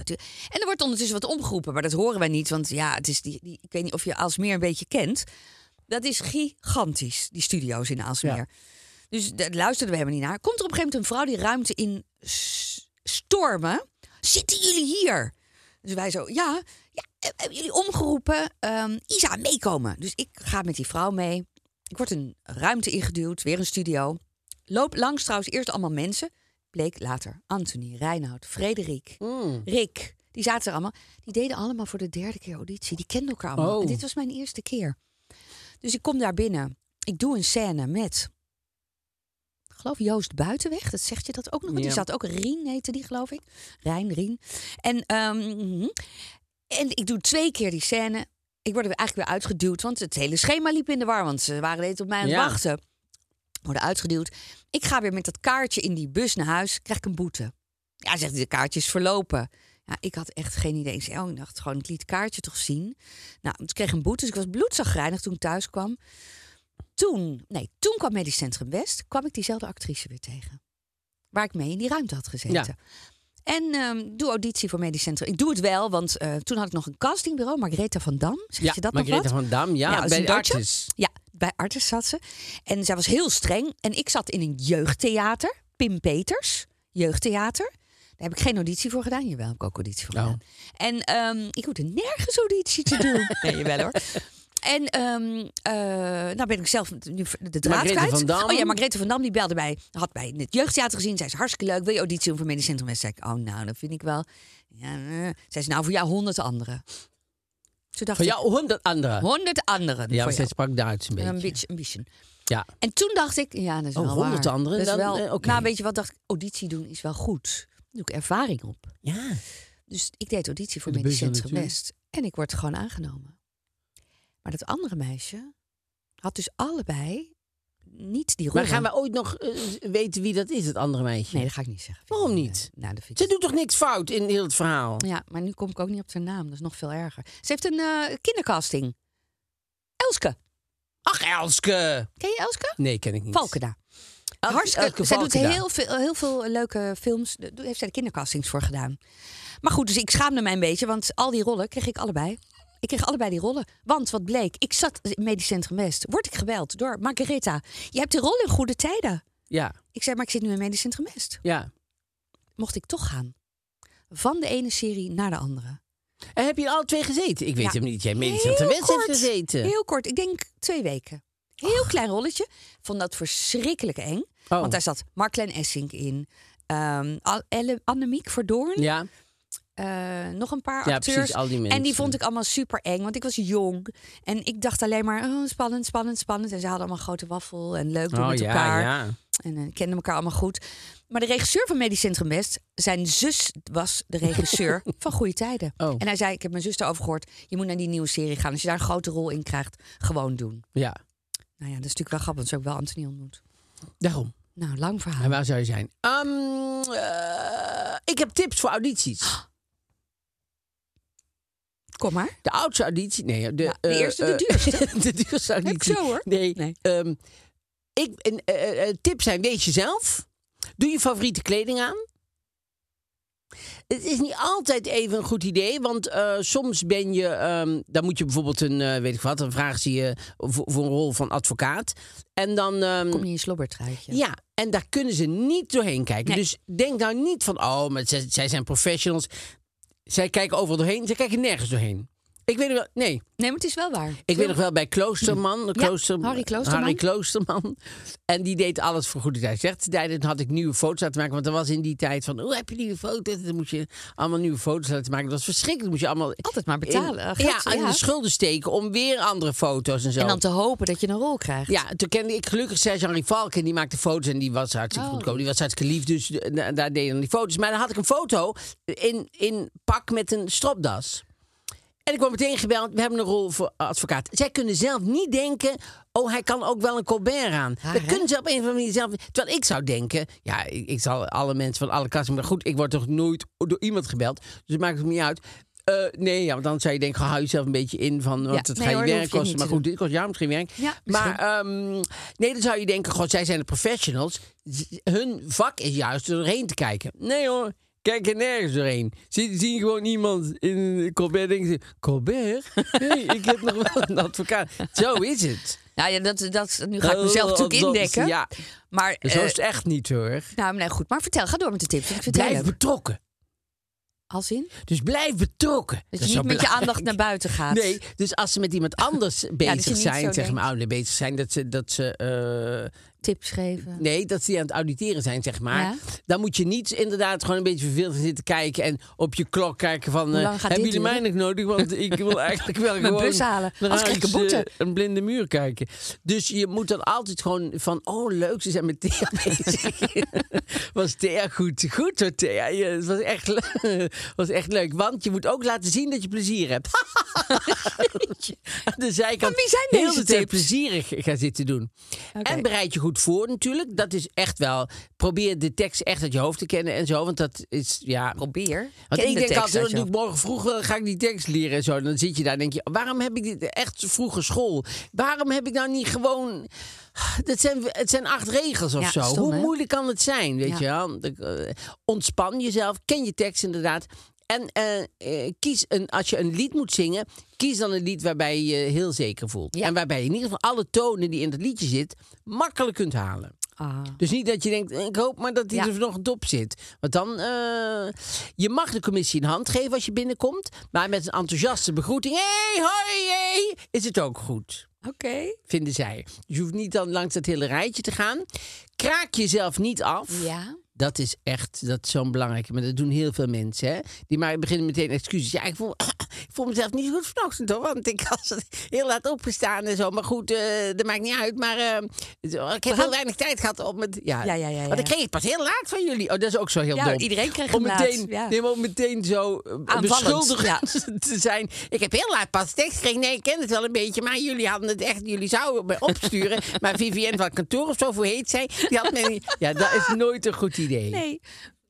er wordt ondertussen wat omgeroepen, maar dat horen wij niet. Want ja, het is die, die, ik weet niet of je Aalsmeer een beetje kent. Dat is gigantisch, die studio's in Aalsmeer. Ja. Dus daar luisterden we helemaal niet naar. Komt er op een gegeven moment een vrouw die ruimte in stormen. Zitten jullie hier? Dus wij zo, ja, ja eh, hebben jullie omgeroepen? Ehm, Isa, meekomen. Dus ik ga met die vrouw mee. Ik word een ruimte ingeduwd, weer een studio. Loop langs trouwens eerst allemaal mensen. Bleek later Anthony, Reinoud, Frederik, Mm. Rick. Die zaten er allemaal. Die deden allemaal voor de derde keer auditie. Die kenden elkaar allemaal. Oh. En dit was mijn eerste keer. Dus ik kom daar binnen. Ik doe een scène met... Ik geloof Joost Buitenweg. Dat zegt je dat ook nog. Want Ja. Die zat ook Rien, heette die geloof ik. Rijn, Rien. En, ehm, en ik doe twee keer die scène. Ik word er eigenlijk weer uitgeduwd. Want het hele schema liep in de war. Want ze waren de op mij aan het Ja. wachten. Worden uitgeduwd. Ik ga weer met dat kaartje in die bus naar huis. Krijg ik een boete. Ja, zegt hij, de kaartje is verlopen. Ja, ik had echt geen idee. Ik zei, oh, ik dacht gewoon, ik liet het kaartje toch zien. Nou, toen kreeg ik een boete, dus ik was bloedzagrijnig toen ik thuis kwam. Toen, nee, toen kwam Medisch Centrum West, kwam ik diezelfde actrice weer tegen. Waar ik mee in die ruimte had gezeten. Ja. En ehm, doe auditie voor Medisch Centrum. Ik doe het wel, want eh, toen had ik nog een castingbureau, Margaretha van Dam. Zeg Ja, je dat Margaretha nog wat? van Dam. Ja, bij de artis. Ja, bij Artis zat ze. En zij was heel streng. En ik zat in een jeugdtheater, Pim Peters, jeugdtheater. Daar heb ik geen auditie voor gedaan. Jawel, heb ik ook auditie voor Oh. gedaan. En ehm, ik hoefde nergens auditie te doen. nee, jawel hoor. En eh, nou ben ik zelf nu de draad Margrethe kwijt. van Dam. Oh ja, Margrethe van Dam die belde mij. Had mij in het jeugdtheater gezien. Zei ze hartstikke leuk. Wil je auditie doen voor Medisch Centrum West? Zei ik, oh nou, dat vind ik wel. Ja, eh. Zei ze, nou voor jou honderd anderen. Toen dacht Van ik, jou honderd anderen. honderd anderen. Ja, voor zij sprak Duits een beetje. Een beetje, een beetje. Ja. En toen dacht ik, ja, dat is Oh, wel honderd waar. anderen, Dat is wel, eh. Nou, weet je wat, dacht ik, auditie doen is wel goed. Daar doe ik ervaring op. ja. Dus ik deed auditie voor De Medisch Centrum. West. En ik word gewoon aangenomen. Maar dat andere meisje had dus allebei niet die rol. Maar gaan we ooit nog eh, weten wie dat is, het andere meisje? Nee, dat ga ik niet zeggen. Waarom niet? Nou, dat vind Ze doet toch niks fout in heel het verhaal? Ja, maar nu kom ik ook niet op haar naam. Dat is nog veel erger. Ze heeft een eh, kindercasting. Elske. Ach, Elske! Ken je Elske? Nee, ken ik niet. Valkena. Elke- Hartstikke. Elke zij doet heel veel, heel veel leuke films. Daar heeft zij de kindercastings voor gedaan. Maar goed, dus ik schaamde mij een beetje, want al die rollen kreeg ik allebei. Ik kreeg allebei die rollen. Want wat bleek, ik zat in Medisch Centrum West. Word ik gebeld door Margaretha. Je hebt de rol in goede tijden. Ja, Ik zei, maar ik zit nu in Medisch Centrum West. ja. Mocht ik toch gaan. Van de ene serie naar de andere. En heb je alle twee gezeten? Ik weet Ja. hem niet. Jij medisch hebt kort. gezeten. Heel kort, ik denk twee weken. Heel klein rolletje. Vond dat verschrikkelijk eng. Oh. Want daar zat Marklein Essink in. Al- Elle- Annemiek Verdoorn. Ja, eh, nog een paar Ja, acteurs. precies, al die En die vond ik allemaal super eng, want ik was jong. En ik dacht alleen maar, oh, spannend, spannend, spannend. En ze hadden allemaal grote waffel en leuk doen oh met ja, elkaar. ja. En eh, kenden elkaar allemaal goed. Maar de regisseur van Medisch Centrum West, zijn zus was de regisseur van Goede Tijden. Oh. En hij zei, ik heb mijn zus erover gehoord, je moet naar die nieuwe serie gaan. Als je daar een grote rol in krijgt, gewoon doen. Ja, Nou ja, dat is natuurlijk wel grappig, want ze ik wel Anthony ontmoet. daarom. Nou, lang verhaal. En waar zou je zijn? Ehm, eh, ik heb tips voor audities. Kom maar. De oudste auditie. Nee, de, Ja, de eh, eerste, de eh, duurste. de duurste auditie. zo, hoor. Nee. Nee. ehm, ik, een, eh, eh, tips zijn: wees jezelf. Doe je favoriete kleding aan. Het is niet altijd even een goed idee, want soms ben je, ehm, dan moet je bijvoorbeeld een, eh, weet ik wat, dan vragen ze je voor, voor een rol van advocaat. En dan, ehm, Kom je in slobbertruitje. ja, en daar kunnen ze niet doorheen kijken. Nee. Dus denk nou niet van, oh, maar zij, zij zijn professionals. Zij kijken overal doorheen, zij kijken nergens doorheen. Ik weet nog wel, nee, Nee, maar het is wel waar. ik weet nog wel bij Kloosterman. Klooster, Harry Kloosterman. Harry Kloosterman. En die deed alles voor goede tijd. Zegt, dan had ik nieuwe foto's laten maken. Want er was in die tijd van, hoe heb je nieuwe foto's? Dan moet je allemaal nieuwe foto's laten maken. Dat was verschrikkelijk. Moest je allemaal Altijd maar betalen, In, geld, ja, in de schulden steken om weer andere foto's en zo. En dan te hopen dat je een rol krijgt. Ja, toen kende ik gelukkig Serge-Henri Valk en die maakte foto's en die was hartstikke Oh. goedkoop. Die was hartstikke lief, dus eh, da- daar deden dan die foto's. Maar dan had ik een foto in, in pak met een stropdas. En ik word meteen gebeld, we hebben een rol voor advocaat. Zij kunnen zelf niet denken, oh, hij kan ook wel een Colbert aan. Raar, dat hè? kunnen ze op een of andere manier zelf Terwijl ik zou denken, ja, ik, ik zal alle mensen van alle klassen... Maar goed, ik word toch nooit door iemand gebeld, dus het maakt het niet uit. Eh, nee, ja, want dan zou je denken, hou jezelf een beetje in van, want het nee gaat je hoor, werk je kosten. Maar goed, dit kost jou misschien werk. Ja, maar ehm, nee, dan zou je denken, god, zij zijn de professionals. Hun vak is juist er doorheen te kijken. Nee hoor, kijk er nergens doorheen. Ze zien gewoon iemand in Colbert denken ze, Colbert? Nee, ik heb nog wel een advocaat. Zo is het. Nou ja, dat, dat, nu ga ik mezelf natuurlijk Dat- indekken. Ja, Maar, zo eh, is het echt niet hoor. nou, nee, goed. Maar vertel, ga door met de tips. Ik vind Blijf betrokken. Als in? Dus blijf betrokken. Dat, is je niet met je aandacht naar buiten gaat. Nee, dus als ze met iemand anders bezig dat zijn, zeg maar, denkt. ouder bezig zijn, dat ze, dat ze eh, Tips geven. Nee, dat ze aan het auditeren zijn, zeg maar. Ja. Dan moet je niet inderdaad gewoon een beetje verveeld zitten kijken en op je klok kijken van... gaat hebben jullie mij nog nodig? Want ik wil eigenlijk wel Mijn gewoon... bus halen. Anders krijg ik een boete. eh, een blinde muur kijken. Dus je moet dan altijd gewoon van... Oh, leuk, ze zijn met Thea bezig. was Thea goed? Goed hoor, Thea. Ja, Het was echt, was echt leuk. Want je moet ook laten zien dat je plezier hebt. de zijkant Maar wie zijn heel deze de tijd plezierig gaan zitten doen. En bereid je goed voor natuurlijk. Dat is echt wel... Probeer de tekst echt uit je hoofd te kennen en zo. Want dat is, ja... Probeer. Want Ken ik de denk altijd, dan doe ik morgen vroeg wel, ga ik die tekst leren en zo. En dan zit je daar en denk je, waarom heb ik dit echt vroege school? Waarom heb ik nou niet gewoon... Dat zijn, het zijn acht regels of Ja, zo. stom, Hoe hè? moeilijk kan het zijn, weet Ja. je wel? Eh, ontspan jezelf, ken je tekst inderdaad. En eh, eh, kies een, als je een lied moet zingen, kies dan een lied waarbij je je heel zeker voelt. Ja. En waarbij je in ieder geval alle tonen die in het liedje zit, makkelijk kunt halen. Ah. Dus niet dat je denkt, ik hoop maar dat hij Ja. er nog op zit. Want dan, eh, je mag de commissie een hand geven als je binnenkomt. Maar met een enthousiaste begroeting, hey, hoi, hey, is het ook goed. Oké. Vinden zij. Dus je hoeft niet dan langs dat hele rijtje te gaan. Kraak jezelf niet af. Ja. Dat is echt dat is zo'n belangrijke. Maar dat doen heel veel mensen. Hè? Die maar beginnen meteen excuses. Ja, ik voel, ik voel mezelf niet zo goed vanochtend hoor. Want ik was heel laat opgestaan en zo. Maar goed, eh, dat maakt niet uit. Maar eh, ik heb heel weinig tijd gehad om het. Ja, Ja, ja, ja, Want ik kreeg het pas heel laat van jullie. Oh, dat is ook zo heel Ja, dom. iedereen kreeg om laat, meteen, ja. nee, maar om meteen zo eh, beschuldigend te zijn. Ik heb heel laat pas tekst gekregen. Nee, ik ken het wel een beetje. Maar jullie hadden het echt. Jullie zouden me opsturen. maar Vivienne van het kantoor of zo, hoe heet zij? Die had mij niet. Ja, dat is nooit een goed idee. Nee.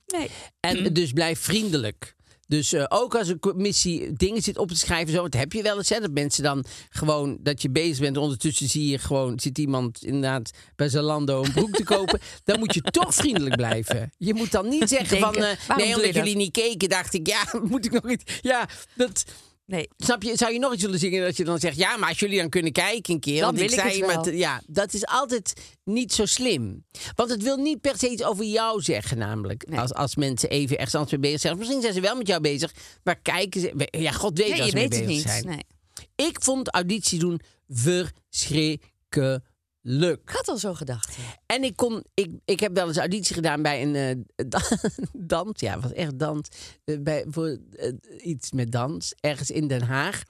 Nee. En dus blijf vriendelijk. Dus eh, ook als een commissie dingen zit op te schrijven, zo, want heb je wel eens, hè, dat mensen dan gewoon, dat je bezig bent, ondertussen zie je gewoon, zit iemand inderdaad bij Zalando een broek te kopen, dan moet je toch vriendelijk blijven. Je moet dan niet zeggen Denken, van, eh, nee, omdat jullie niet keken, dacht ik, ja, moet ik nog iets, ja, dat... Nee. Snap je, zou je nog iets willen zingen dat je dan zegt... ja, maar als jullie dan kunnen kijken een keer... Dan want wil ik zei het met. Ja, dat is altijd niet zo slim. Want het wil niet per se iets over jou zeggen namelijk. Nee. Als, als mensen even ergens anders mee bezig zijn. Misschien zijn ze wel met jou bezig, maar kijken ze... Ja, god weet Nee, je ze mee weet het bezig niet. zijn. Nee. Ik vond auditie doen verschrikkelijk. Ik had al zo gedacht. En ik kon, ik, ik heb wel eens auditie gedaan bij een eh, da- dans. Ja, was echt dans. Eh, bij, voor eh, iets met dans. Ergens in Den Haag.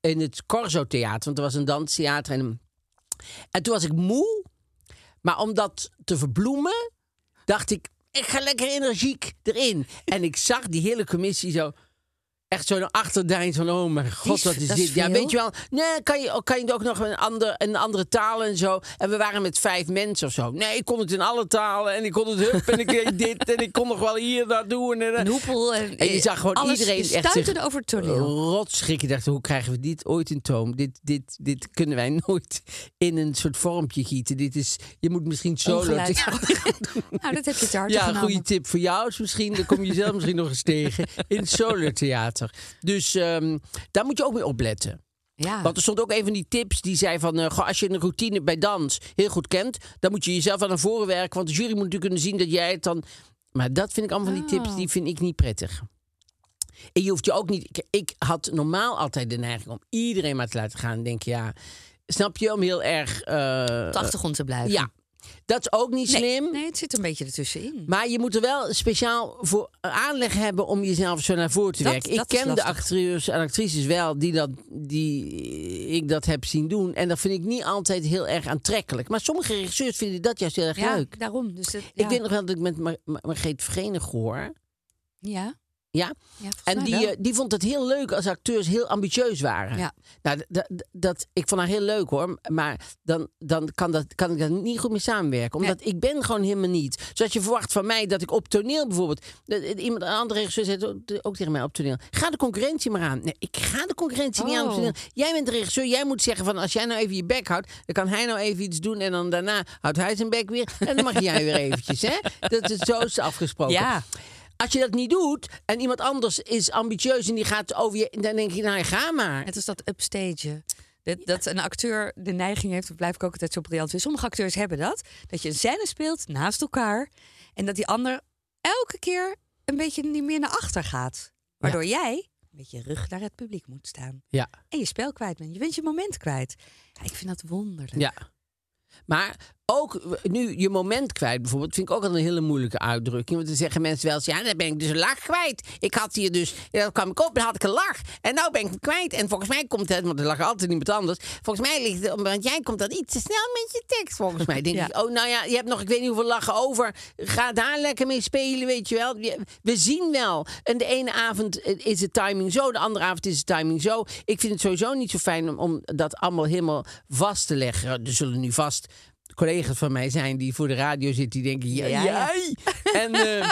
In het Corso Theater. Want er was een danstheater. En, en toen was ik moe. Maar om dat te verbloemen, dacht ik, ik ga lekker energiek erin. En ik zag die hele commissie zo. Echt zo'n achterdijn van, oh mijn god, wat is dat is dit? Ja, weet je wel, nee, kan je, kan je ook nog een, ander, een andere taal en zo? En we waren met vijf mensen of zo. Nee, ik kon het in alle talen en ik kon het hup en ik deed dit en ik kon nog wel hier naartoe. En, Een hoepel. En, en je zag gewoon alles, iedereen je echt zich over het toneel. rot schrikken. Ik dacht, hoe krijgen we dit ooit in toom? Dit, dit, dit kunnen wij nooit in een soort vormpje gieten. Dit is, je moet misschien solo theater nou, dat heb je te hard ja, een goede tip voor jou is misschien. Daar kom je zelf misschien nog eens tegen. In het Dus ehm, daar moet je ook mee opletten. Ja. Want er stond ook een van die tips die zei van... eh, als je een routine bij dans heel goed kent... dan moet je jezelf aan naar voren werken. Want de jury moet natuurlijk kunnen zien dat jij het dan... Maar dat vind ik allemaal van die tips, Oh. die vind ik niet prettig. En je hoeft je ook niet... Ik, ik had normaal altijd de neiging om iedereen maar te laten gaan. En denk je, ja... Snap je? Om heel erg... eh, op de achtergrond te blijven. ja, dat is ook niet slim. nee, het zit een beetje ertussenin. Maar je moet er wel speciaal voor aanleg hebben om jezelf zo naar voren te Dat- werken. Ik dat ken de acteurs en actrices wel die, dat, die ik dat heb zien doen. En dat vind ik niet altijd heel erg aantrekkelijk. Maar sommige regisseurs vinden dat juist heel erg ja, leuk. daarom. Dus dat, Ik weet nog wel dat ik met Mar- Mar- Margreet Verenig hoor. Ja, Ja? En die, wel. eh, die vond het heel leuk als acteurs heel ambitieus waren. Ja. Nou, dat, ik vond haar heel leuk hoor. Maar dan, dan kan, dat, kan ik daar niet goed mee samenwerken. Omdat ik ben gewoon helemaal niet. Zoals je verwacht van mij dat ik op toneel bijvoorbeeld... dat Iemand, een andere regisseur zei het ook, tegen mij op toneel. Ga de concurrentie maar aan. Nee, ik ga de concurrentie niet aan op Oh. toneel. Jij bent de regisseur. Jij moet zeggen van als jij nou even je bek houdt... dan kan hij nou even iets doen. En dan daarna houdt hij zijn bek weer. En dan mag jij weer eventjes. Hè? Dat is, zo is afgesproken. Ja. Als je dat niet doet en iemand anders is ambitieus en die gaat over je, dan denk je, nou ga maar. Het is dat upstagen. Dat, dat een acteur de neiging heeft, dat blijf ik ook altijd zo briljant vinden. Sommige acteurs hebben dat. Dat je een scène speelt naast elkaar. En dat die ander elke keer een beetje niet meer naar achter gaat. Waardoor jij met je rug naar het publiek moet staan. Ja. En je spel kwijt bent. Je bent je moment kwijt. Ja, ik vind dat wonderlijk. Ja. Maar ook nu je moment kwijt bijvoorbeeld, vind ik ook altijd een hele moeilijke uitdrukking. Want dan zeggen mensen wel eens, ja, dan ben ik dus een lach kwijt. Ik had hier dus, ja, dan kwam ik op en had ik een lach. En nou ben ik hem kwijt. En volgens mij komt het, want er lag altijd iemand anders. Volgens mij ligt het, want jij komt dan iets te snel met je tekst, volgens mij. Denk Ja. ik, oh, nou ja, je hebt nog, ik weet niet hoeveel lachen over. Ga daar lekker mee spelen, weet je wel. We zien wel. En de ene avond eh, is de timing zo, de andere avond is de timing zo. Ik vind het sowieso niet zo fijn om, om dat allemaal helemaal vast te leggen. Er zullen nu vast collega's van mij zijn die voor de radio zitten, die denken, ja, Ja, ja. jij. En eh,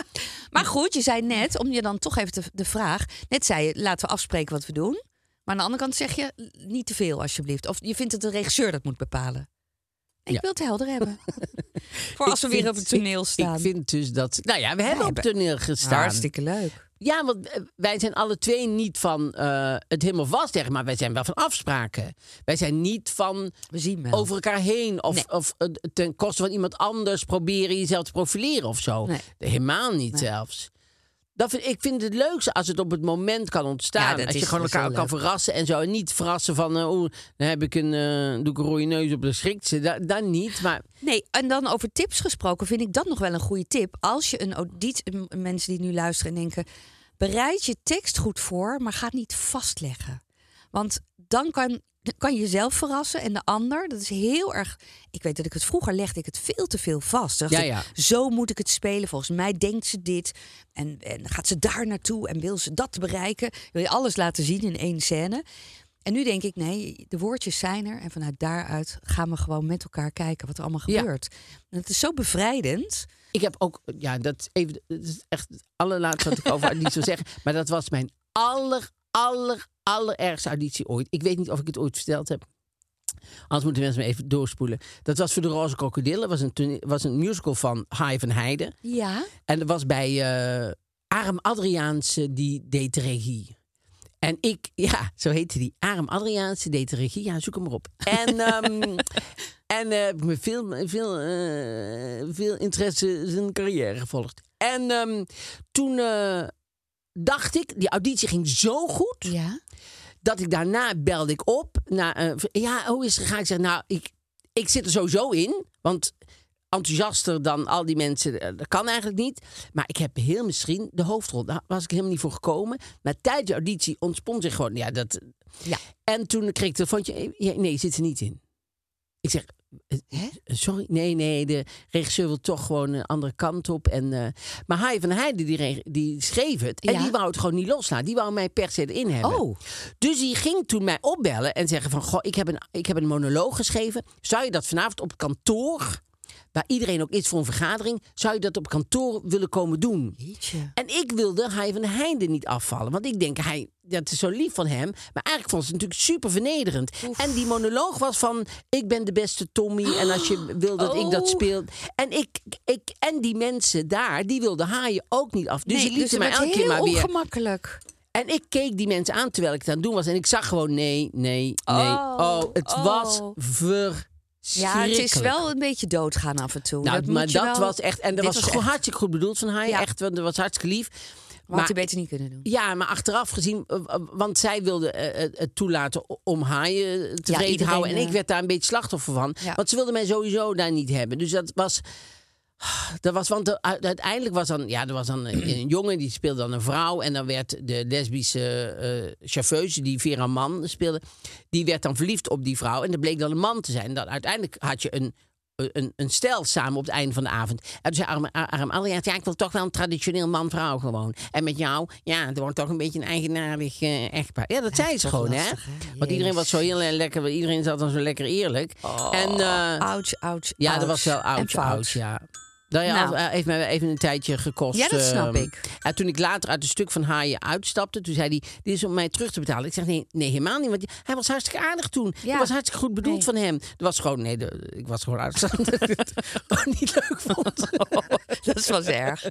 Maar goed, je zei net, om je dan toch even de, de vraag. Net zei je, laten we afspreken wat we doen. Maar aan de andere kant zeg je, niet te veel alsjeblieft. Of je vindt dat de regisseur dat moet bepalen. Ik Ja. wil het helder hebben. Voor als we weer op het toneel staan. Ik, vind dus dat. Nou ja, we hebben op hebben- toneel gestaan. Hartstikke leuk. Ja, want eh, wij zijn alle twee niet van eh, het helemaal vastleggen, maar wij zijn wel van afspraken. Wij zijn niet van We zien wel. over elkaar heen of, Nee. of eh, ten koste van iemand anders proberen jezelf te profileren of zo. Nee. Helemaal niet zelfs. Dat vind, ik vind het leukste als het op het moment kan ontstaan. Ja, dat als je gewoon elkaar kan verrassen en zo. En niet verrassen van, oeh, dan heb ik een, doe ik een rode neus op de schriktse. Dat, dat niet, maar Nee, en dan over tips gesproken vind ik dat nog wel een goede tip. Als je een auditie, m- mensen die nu luisteren en denken, bereid je tekst goed voor, maar ga het niet vastleggen. Want dan kan, kan je jezelf verrassen en de ander. Dat is heel erg. Ik weet dat ik het vroeger legde ik het veel te veel vast. Dan dacht Ja, ik. Zo moet ik het spelen. Volgens mij denkt ze dit. En, en gaat ze daar naartoe en wil ze dat bereiken. Wil je alles laten zien in één scène. En nu denk ik, nee, de woordjes zijn er. En vanuit daaruit gaan we gewoon met elkaar kijken wat er allemaal Ja. gebeurt. En het is zo bevrijdend. Ik heb ook, ja, dat, even, dat is echt het allerlaatste wat ik over auditie wil zeggen. Maar dat was mijn aller, aller, allerergste auditie ooit. Ik weet niet of ik het ooit verteld heb. Anders moeten mensen me even doorspoelen. Dat was voor de Roze Krokodillen. Dat was een, was een musical van Hai van Heijden. Ja. En dat was bij eh Arm Adriaanse, die deed de regie. En ik, ja, zo heette die. Arm Adriaanse deed de regie. Ja, zoek hem maar op. En, ehm, en eh, heb ik met veel, veel, eh, veel interesse zijn carrière gevolgd. En ehm, toen eh, dacht ik, die auditie ging zo goed Ja. dat ik daarna belde ik op. Na, eh, ja, hoe is het gegaan? Ik zeg, nou, ik, ik zit er sowieso in. Want enthousiaster dan al die mensen, eh, dat kan eigenlijk niet. Maar ik heb heel misschien de hoofdrol. Daar was ik helemaal niet voor gekomen. Maar tijdens de auditie ontspon zich gewoon, ja, dat... Ja. En toen kreeg ik het telefoontje, eh, nee, je zit er niet in. Ik zeg, eh, Hè? sorry, nee, nee, de regisseur wil toch gewoon een andere kant op. En, maar Hai van Heijden, die, die schreef het. En Ja. die wou het gewoon niet loslaten. Die wou mij per se erin hebben. Oh. Dus die ging toen mij opbellen en zeggen van... Goh, ik heb, een, ik heb een monoloog geschreven. Zou je dat vanavond op kantoor, waar iedereen ook is voor een vergadering... zou je dat op kantoor willen komen doen? Jeetje. En ik wilde Hai van Heijden niet afvallen. Want ik denk, hij, dat is zo lief van hem. Maar eigenlijk vond ze het natuurlijk super vernederend. En die monoloog was van... ik ben de beste Tommy. En als je wil dat ik dat Oh. speel... En, ik, ik, en die mensen daar, die wilden haaien ook niet af. Dus nee, lieten het mij werd elke keer maar weer... ongemakkelijk. En ik keek die mensen aan terwijl ik het aan het doen was. En ik zag gewoon nee, nee, nee. Oh, Oh, het oh. was Ja, het is wel een beetje doodgaan af en toe. Nou, dat maar dat wel- was echt... En dat was, gewoon echt- hartstikke goed bedoeld van haar. Ja. Echt, want dat was hartstikke lief. Maar had je beter niet kunnen doen. Ja, maar achteraf gezien, eh, eh, want zij wilde eh, het toelaten om haaien tevreden te iedereen, houden. En ik werd daar een beetje slachtoffer van. Ja. Want ze wilde mij sowieso daar niet hebben. Dus dat was. Dat was, want uiteindelijk was dan, ja, er was dan een, een jongen die speelde dan een vrouw. En dan werd de lesbische eh chauffeuse, die Vera Man speelde, die werd dan verliefd op die vrouw. En dat bleek dan een man te zijn. En dan uiteindelijk had je een, een, een stel samen op het einde van de avond. En toen zei Arm, Arm Adriaan, ja, ik wil toch wel een traditioneel man-vrouw gewoon. En met jou, ja, het wordt toch een beetje een eigenaardig eh, echtpaar. Ja, dat zei ze gewoon, lastig, hè. hè? Want iedereen was zo heel lekker, iedereen zat dan zo lekker eerlijk. en, eh, ouch, ouch, ja, dat ouch. was wel fout. oud, ja. Dat ja, Nou. eh, heeft mij even een tijdje gekost. Ja, dat snap ehm. ik. En toen ik later uit een stuk van haaien uitstapte, toen zei hij: Dit is om mij terug te betalen. Ik zeg: Nee, nee helemaal niet. Want hij was hartstikke aardig toen. Ja. Dat was hartstikke goed bedoeld Nee. van hem. Dat was gewoon, nee, de- ik was gewoon uitgestapt. dat het niet leuk vond. Dat was erg.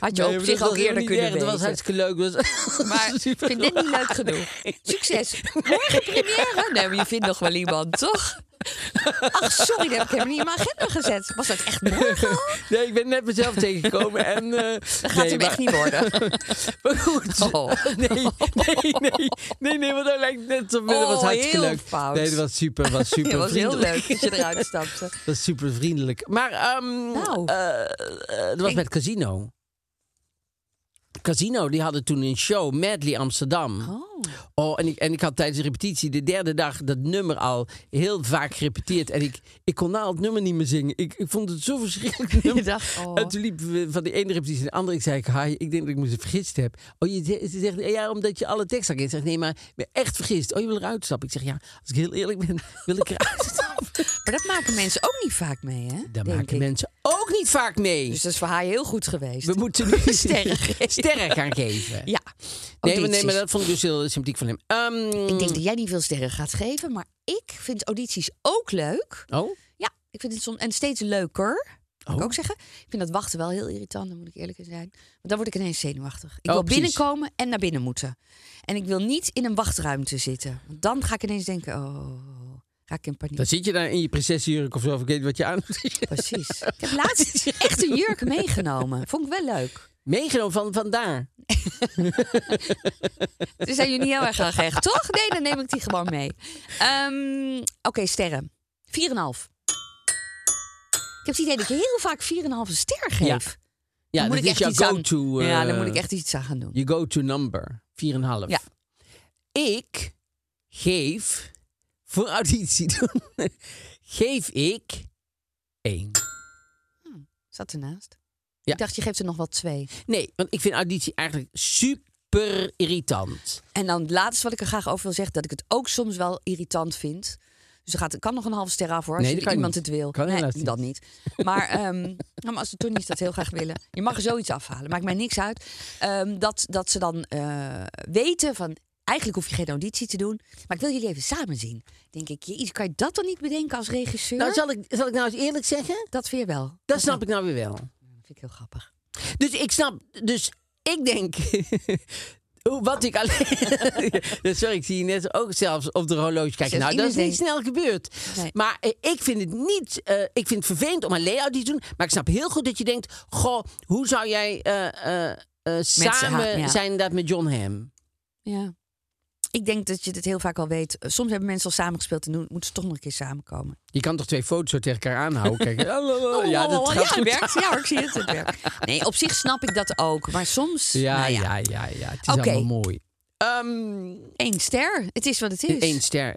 Had je Nee, op zich ook eerder kunnen erg. weten. Dat was hartstikke leuk. Was Maar ik vind dit niet leuk genoeg. Succes. Morgen première? Nee, maar je vindt nog wel iemand, toch? Ach, sorry, dat heb ik helemaal niet in mijn agenda gezet. Was dat echt morgen al? Nee, ik ben net mezelf tegengekomen. En, eh Dat gaat nee, hem maar- echt niet worden. Maar goed. Oh. Nee, nee, nee. Nee, nee, want dat lijkt net zo. dat was Oh, hartstikke heel leuk. fout. Nee, dat was super. was super Het was heel leuk dat je eruit stapte. Dat was super vriendelijk. Maar ehm Nou. eh, eh, dat was Ik- met Casino. Casino, die hadden toen een show, Medley Amsterdam. Oh. Oh, en ik, en ik had tijdens de repetitie de derde dag dat nummer al heel vaak gerepeteerd. En ik, ik kon na het nummer niet meer zingen. Ik, ik vond het zo verschrikkelijk nummer. Je dacht, oh. En toen liepen we van de ene repetitie naar de andere. Ik zei, hi, ik denk dat ik me vergist heb. Oh, je ze- ze zegt, ja, omdat je alle tekst had. Ik zeg, nee, maar ik ben echt vergist. Oh, je wil eruit stappen. Ik zeg, ja, als ik heel eerlijk ben, wil ik eruit stappen. Maar dat maken mensen ook niet vaak mee, hè? Denk maken ik. mensen ook niet vaak mee. Dus dat is voor haar heel goed geweest. we moeten nu Sterren sterren gaan geven. Ja. Nee, maar, nee, maar dat vond ik dus heel sympathiek van hem. Ehm, Ik denk dat jij niet veel sterren gaat geven, maar ik vind audities ook leuk. Oh? Ja, ik vind het soms en steeds leuker. Ik Oh. ook zeggen. Ik vind dat wachten wel heel irritant, daar moet ik eerlijk zijn. Want dan word ik ineens zenuwachtig. Ik Oh, wil precies. binnenkomen en naar binnen moeten. En ik wil niet in een wachtruimte zitten. Want dan ga ik ineens denken, oh, ga ik in paniek. Dan zit je daar in je prinsessenjurk of zo, of ik weet wat je aan. Precies. Ik heb laatst echt een jurk meegenomen. Vond ik wel leuk. Meegenomen van vandaar. Ze zijn jullie niet heel erg aan gehecht, toch? Nee, dan neem ik die gewoon mee. Ehm, Oké, sterren. 4,5. Ik heb het idee dat ik heel vaak 4,5 ster geef. Ja. Ja, Dan moet dat ik is echt jouw go-to. ja, dan eh, moet ik echt iets aan gaan doen. Je go-to number. 4,5. Ja. Ik geef, voor auditie doen, geef ik 1. Zat ernaast. Ja. Ik dacht, je geeft er nog wel twee. Nee, want ik vind auditie eigenlijk super irritant. En dan het laatste wat ik er graag over wil zeggen, dat ik het ook soms wel irritant vind. Dus er gaat, kan nog een halve ster af hoor, als Nee, je iemand niet. het wil. Kan nee, niet. dat niet. Maar, ehm, nou, maar als ze toch niet dat heel graag willen. Je mag er zoiets afhalen, maakt mij niks uit. Ehm, dat, dat ze dan eh, weten van, eigenlijk hoef je geen auditie te doen. Maar ik wil jullie even samen zien. Denk ik, jezus, kan je dat dan niet bedenken als regisseur? Nou, zal ik, zal ik nou eens eerlijk zeggen? Dat weer wel. Dat snap ik nou weer wel. Vind ik heel grappig. Dus ik snap, dus ik denk, wat ik alleen. Sorry, ik zie je net ook zelfs op de horloge kijken. Nou, dat is niet snel gebeurd. Nee. Maar eh, ik vind het niet, eh, ik vind het vervelend om een layout te doen. Maar ik snap heel goed dat je denkt, goh, hoe zou jij eh, eh, eh, samen ja. zijn dat met John Ham? Ja. Ik denk dat je het heel vaak al weet. Soms hebben mensen al samengespeeld en nu moeten ze toch nog een keer samenkomen. Je kan toch twee foto's zo tegen elkaar aanhouden? Kijk, ja, dat Oh, gaat ja, goed. het werkt. Ja, ik zie het. Het werkt. Nee, op zich snap ik dat ook. Maar soms. Ja, nou ja, ja, ja, Het is Oké. allemaal mooi. Ehm Eén ster. Het is wat het is. Eén ster.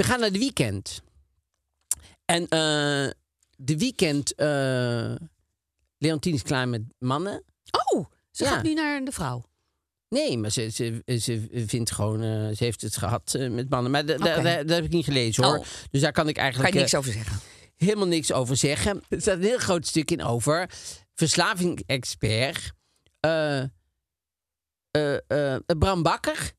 We gaan naar de weekend. En eh, de weekend... eh Leontien is klaar met mannen. Oh, ze Ja. gaat nu naar de vrouw. Nee, maar ze, ze, ze vindt gewoon... eh, ze heeft het gehad eh, met mannen. Maar dat heb ik niet gelezen, hoor. Oh. Dus daar kan ik Kan eigenlijk... je niks over zeggen. helemaal niks over zeggen. Er staat een heel groot stuk in over verslaving-expert Bram Bakker.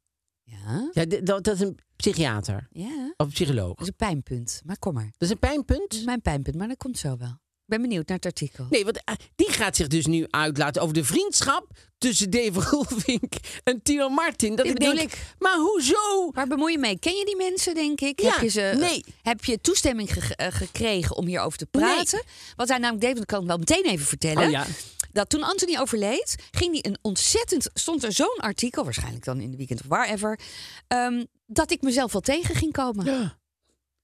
Ja, Ja, dat, dat is een psychiater ja. of psycholoog. Dat is een pijnpunt. Maar kom maar. Dat is een pijnpunt. Dat is mijn pijnpunt, maar dat komt zo wel. Ik ben benieuwd naar het artikel. Nee, want eh, die gaat zich dus nu uitlaten over de vriendschap tussen Dave Roelvink en Tino Martin. Dat ik bedoel denk, ik. maar hoezo? Waar bemoei je mee? Ken je die mensen, denk ik? Ja, heb, je ze, nee. heb je toestemming ge- eh, gekregen om hierover te praten? Wat hij namelijk deed, dat kan ik wel meteen even vertellen. Oh ja. Dat toen Anthony overleed, ging hij een ontzettend... stond er zo'n artikel, waarschijnlijk dan in de weekend of wherever... ehm, dat ik mezelf wel tegen ging komen. Ja.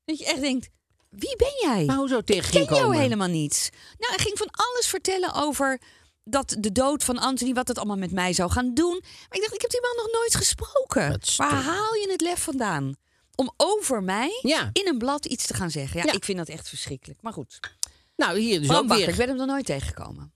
Dat je echt denkt, wie ben jij? Maar hoezo tegen ken ging jou helemaal niet. Nou, hij ging van alles vertellen over dat de dood van Anthony, wat het allemaal met mij zou gaan doen. Maar ik dacht, ik heb die man nog nooit gesproken. Waar haal je het lef vandaan? Om over mij Ja. in een blad iets te gaan zeggen. Ja, Ja. ik vind dat echt verschrikkelijk. Maar goed. Nou, hier dus Bram ook Bakker, weer. ik ben hem nog nooit tegengekomen.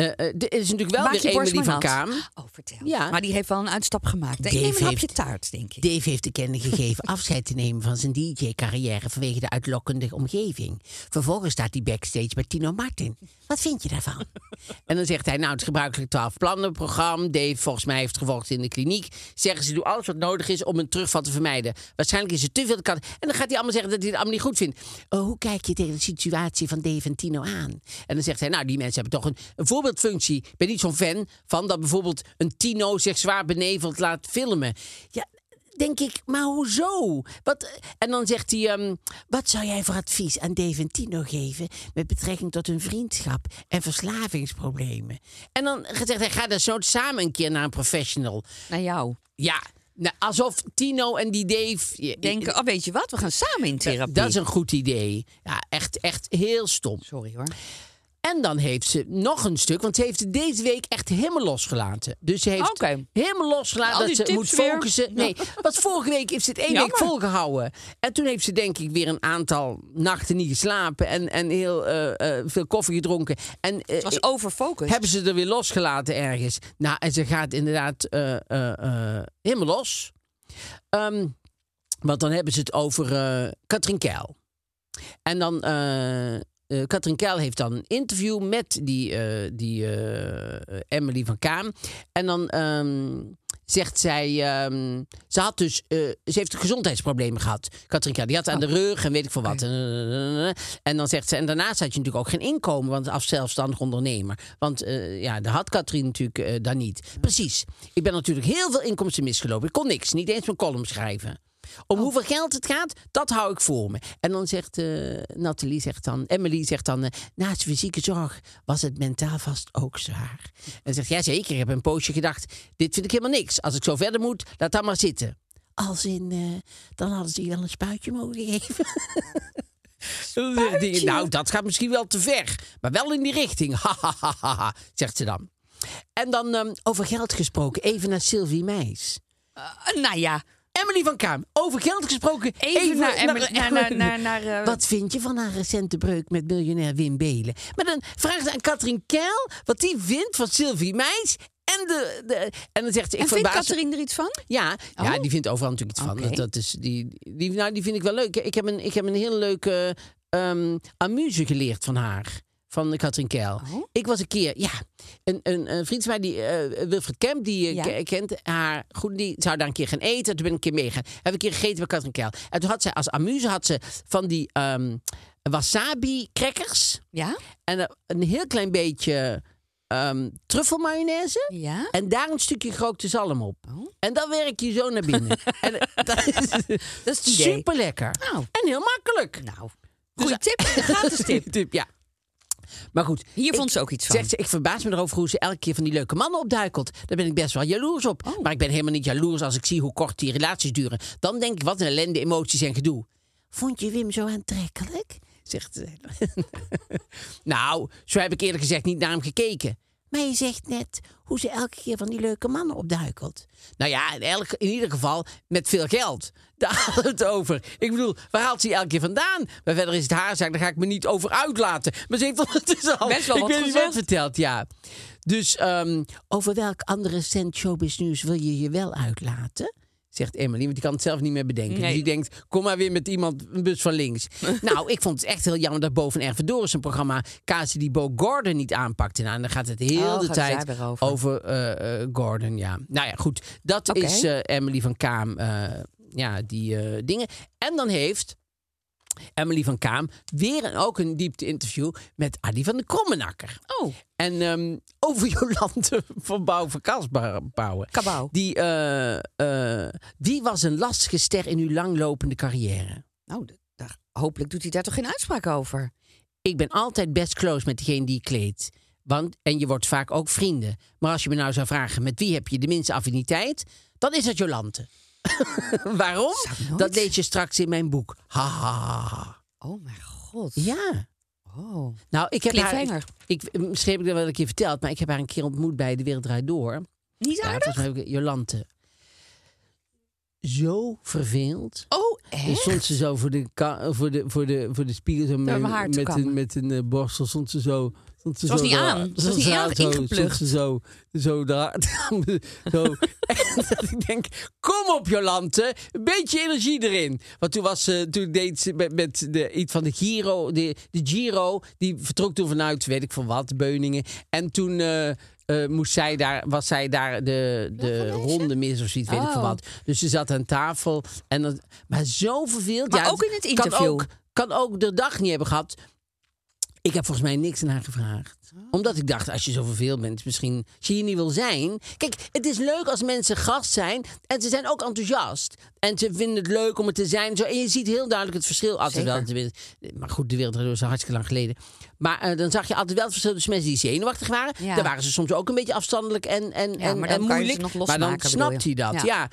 Eh, eh, er is natuurlijk wel Maak weer Emily van. Kaam. Oh, vertel. Ja. Maar die heeft wel een uitstap gemaakt. Ik Dave neem een hapje taart, denk ik. Dave heeft te kennen gegeven afscheid te nemen van zijn DJ-carrière vanwege de uitlokkende omgeving. Vervolgens staat hij backstage bij Tino Martin. Wat vind je daarvan? en dan zegt hij, nou, het gebruikelijk 12 plannen programma. Dave volgens mij heeft gevolgd in de kliniek. Zeggen ze, doe alles wat nodig is om een terugval te vermijden. Waarschijnlijk is er te veel kant. En dan gaat hij allemaal zeggen dat hij het allemaal niet goed vindt. Oh, hoe kijk je tegen de situatie van Dave en Tino aan? En dan zegt hij, nou, die mensen hebben toch een, een Ik ben niet zo'n fan van dat bijvoorbeeld een Tino zich zwaar beneveld laat filmen. Ja, denk ik, maar hoezo? Wat, en dan zegt hij, ehm, wat zou jij voor advies aan Dave en Tino geven met betrekking tot hun vriendschap en verslavingsproblemen? En dan zegt hij, ga dus zo samen een keer naar een professional. Naar jou. Ja, nou, alsof Tino en die Dave... Denken, oh, weet je wat? We gaan samen in therapie. dat is een goed idee. Ja, echt, echt heel stom. Sorry hoor. En dan heeft ze nog een stuk, want ze heeft het deze week echt helemaal losgelaten. Dus ze heeft helemaal losgelaten dat ze moet weer. focussen. Nee, want vorige week heeft ze het één week volgehouden. En toen heeft ze denk ik weer een aantal nachten niet geslapen en, en heel eh, eh, veel koffie gedronken. En eh, Het was overfocus. hebben ze er weer losgelaten ergens. Nou, en ze gaat inderdaad helemaal los. Ehm, want dan hebben ze het over Katrien Keil. En dan, eh Katrien Keil heeft dan een interview met die, eh, die eh, Emily van Kaam. En dan ehm, zegt zij, ehm, ze had dus, ze heeft gezondheidsproblemen gehad. Katrien Keil, die had aan de rug en weet ik veel wat. En dan zegt ze, en daarnaast had je natuurlijk ook geen inkomen, want als zelfstandig ondernemer. Want ja, dat had Katrien natuurlijk dan niet. Precies. Ik ben natuurlijk heel veel inkomsten misgelopen. Ik kon niks, niet eens mijn column schrijven. Om hoeveel geld het gaat, dat hou ik voor me. En dan zegt eh Nathalie, zegt dan, Emily zegt dan, eh, naast fysieke zorg was het mentaal vast ook zwaar. En zegt, ja zeker, ik heb een poosje gedacht, dit vind ik helemaal niks. Als ik zo verder moet, laat dat maar zitten. Als in, eh, dan hadden ze je wel een spuitje mogen geven. Nou, dat gaat misschien wel te ver. Maar wel in die richting. Ha, zegt ze dan. En dan ehm, over geld gesproken, even naar Sylvie Meis. Nou ja, Emily van Kaam, over geld gesproken. Even naar Emily- naar- naar- naar- naar, eh, Wat vind je van haar recente breuk met miljonair Wim Belen? Maar dan vraagt ze aan Katrien Keil wat die vindt van Sylvie Meis. En, de, de, en dan zegt ze, ik en vindt Katrien er iets van? ja, ja, Oh. die vindt overal natuurlijk iets van. Dat, is, die, die, nou, die vind ik wel leuk. Ik heb een, ik heb een heel leuke ehm amuse geleerd van haar. Van Katrien Keil. Oh. Ik was een keer, ja, een, een, een vriend van mij, die, eh, Wilfred Kemp, die je Ja. kent haar goed, die zou daar een keer gaan eten. Toen ben ik een keer meegegaan. Heb ik een keer gegeten bij Katrien Keil. En toen had zij als amuse had ze van die ehm, wasabi crackers. Ja? En er een heel klein beetje ehm truffelmayonaise. Ja? En daar een stukje gerookte zalm op. Oh. En dan werk je zo naar binnen. en eh, dat is, Dat is super lekker. Nou. En heel makkelijk. Nou, goeie tip. Een gratis tip. Tip, ja. Maar goed. Hier ik- vond ze ook iets van. Zegt ze, ik verbaas me erover hoe ze elke keer van die leuke mannen opduikelt. Daar ben ik best wel jaloers op. Oh. Maar ik ben helemaal niet jaloers als ik zie hoe kort die relaties duren. Dan denk ik, wat een ellende, emoties en gedoe. Vond je Wim zo aantrekkelijk? Zegt ze. nou, zo heb ik eerlijk gezegd niet naar hem gekeken. Maar je zegt net hoe ze elke keer van die leuke mannen opduikelt. Nou ja, in, elk, in ieder geval met veel geld. Daar hadden we het over. Ik bedoel, waar haalt ze elke keer vandaan? Maar verder is het haar zaak, daar ga ik me niet over uitlaten. Maar ze heeft ondertussen al... Best wel ik wat weet niet gezegd. wat verteld, ja. Dus ehm, over welk andere recent showbiz nieuws wil je je wel uitlaten? Zegt Emily, want die kan het zelf niet meer bedenken. Nee. Dus die denkt, kom maar weer met iemand, een bus van links. nou, ik vond het echt heel jammer dat Bo van Ervedor zijn programma Kazen die Bo Gordon niet aanpakte. Nou, en dan gaat het heel Oh, de tijd over. over eh, eh, Gordon, ja. Nou ja, goed. Dat is eh, Emily van Kaam, ja, die dingen. En dan heeft Emily van Kaam weer een, ook een diepte-interview met Adi van de Krommenakker. Oh, En ehm, over Jolante van Bouw van Kasbouwen. Kabouw. Die, eh, eh, wie was een lastige ster in uw langlopende carrière? nou, daar, hopelijk doet hij daar toch geen uitspraak over. Ik ben altijd best close met degene die ik kleed. Want, en je wordt vaak ook vrienden. Maar als je me nou zou vragen met wie heb je de minste affiniteit, dan is het Jolante. Waarom? Nooit. Dat lees je straks in mijn boek. Ha, ha, ha, ha. Oh mijn god. Ja. Oh. Nou, ik heb haar, ik, ik, misschien heb ik dat wel een keer verteld, maar ik heb haar een keer ontmoet bij De Wereld Draait Door. Niet Ja, aardig? volgens ik Jolante. Zo verveeld. Oh, echt? stond ze zo voor de, voor de, voor de, voor de spiegel zo met, met, een, met een eh, borstel. Stond ze zo. Stond ze Ze was zo niet aan. Ze was niet aan- zo, ingeplucht. Ze zo, zo daar. zo. en dat ik denk, kom op Jolante, een beetje energie erin. Want toen, was, ze toen deed ze met, met de, iets van de Giro, de, de Giro, die vertrok toen vanuit, weet ik van wat, Beuningen. En toen... eh, eh, moest zij daar, was zij daar de, de ronde mis of zoiets, weet ik van Oh. wat. Dus ze zat aan tafel. En dat, maar zo verveeld. Maar ja, ook in het Kan interview. ook, kan ook de dag niet hebben gehad. Ik heb volgens mij niks aan haar gevraagd. Oh. Omdat ik dacht, als je zo verveeld bent, misschien als je hier niet wil zijn. Kijk, het is leuk als mensen gast zijn. En ze zijn ook enthousiast. En ze vinden het leuk om het te zijn. Zo, en je ziet heel duidelijk het verschil. Altijd wel, maar goed, de wereld is al hartstikke lang geleden. Maar eh, dan zag je altijd wel het verschil tussen mensen die zenuwachtig waren. Ja. Daar waren ze soms ook een beetje afstandelijk en, en, Ja, en, maar moeilijk. nog maar dan snapt hij dat, Ja. ja.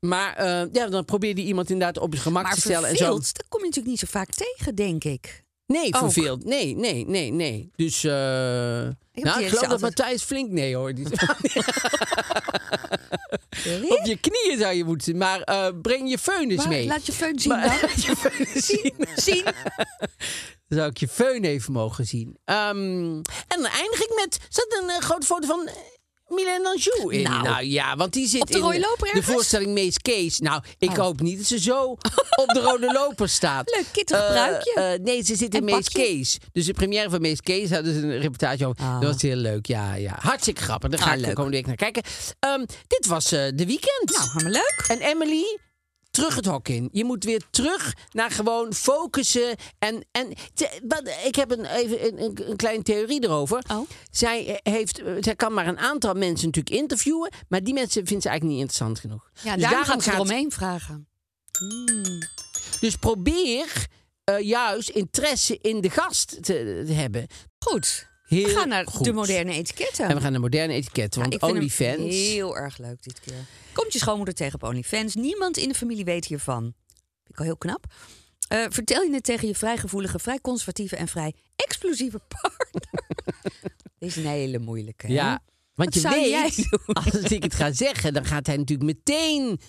Maar eh, ja, dan probeerde iemand inderdaad op zijn gemak Maar te stellen. En zo. dat kom je natuurlijk niet zo vaak tegen, denk ik. Nee, verveeld. Nee, nee, nee, nee. Dus, eh nou, ik geloof dat altijd- Matthijs flink nee hoor. Die-? Op je knieën zou je moeten, maar eh, breng je föhn eens mee. Laat je feun zien dan. Laat je föhn eens zien. Zien. Dan zou ik je föhn even mogen zien. Ehm, en dan eindig ik met, zat een eh, grote foto van eh, Milan Anjou in. Nou. ja, want die zit Op de in rode loper de voorstelling Mees Kees. Nou, ik Oh. hoop niet dat ze zo op de rode loper staat. Leuk, kittig Eh, pruikje. eh, nee, ze zit in Mees. Kees. Dus de première van Mees Kees hadden ze een reportage over. Ah. Dat was heel leuk, ja. ja. Hartstikke grappig. Daar ga Ah, ik de komende week naar kijken. Ehm, dit was eh, de weekend. Nou, helemaal leuk. En Emily, terug het hok in. Je moet weer terug naar gewoon focussen. En, en te- wat- ik heb een, even een, een, kleine theorie erover. Oh. Zij, eh, heeft, eh, zij kan maar een aantal mensen natuurlijk interviewen. Maar die mensen vindt ze eigenlijk niet interessant genoeg. Ja, Dus daarom gaat ze eromheen vragen. Dus probeer eh, juist interesse in de gast te, te hebben. Goed. Heel we gaan naar goed. de moderne etiketten. En we gaan naar moderne etiketten. Want OnlyFans... heel erg leuk dit keer. Komt je schoonmoeder tegen op OnlyFans. Niemand in de familie weet hiervan. Vind ik al heel knap. Eh, vertel je het tegen je vrij gevoelige, vrij conservatieve en vrij explosieve partner. Dit is een hele moeilijke. hè? Ja, want Wat je jij weet, doen? als ik het ga zeggen, dan gaat hij natuurlijk meteen...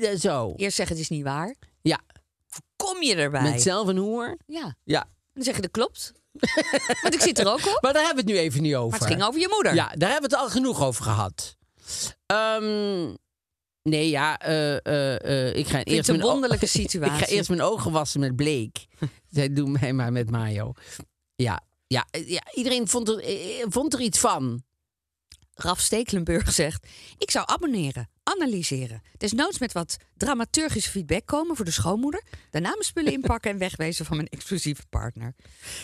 eh, Zo. Eerst zeggen het is niet waar. Ja, Kom je erbij? met zelf een hoer. Ja. Ja. En dan zeg je dat klopt. Want ik zit er ook op. Maar daar hebben we het nu even niet over. Maar het ging over je moeder. Ja, daar hebben we het al genoeg over gehad. Ehm, nee, ja, eh, eh, ik ga het eerst een wonderlijke ik situatie. ga eerst mijn ogen wassen met bleek. Zij doen mij maar met mayo. Ja, ja, ja iedereen vond er, vond er iets van. Raf Stekelenburg zegt: Ik zou abonneren. Analyseren. Desnoods met wat dramaturgische feedback komen voor de schoonmoeder. Daarna mijn spullen inpakken en wegwezen van mijn exclusieve partner.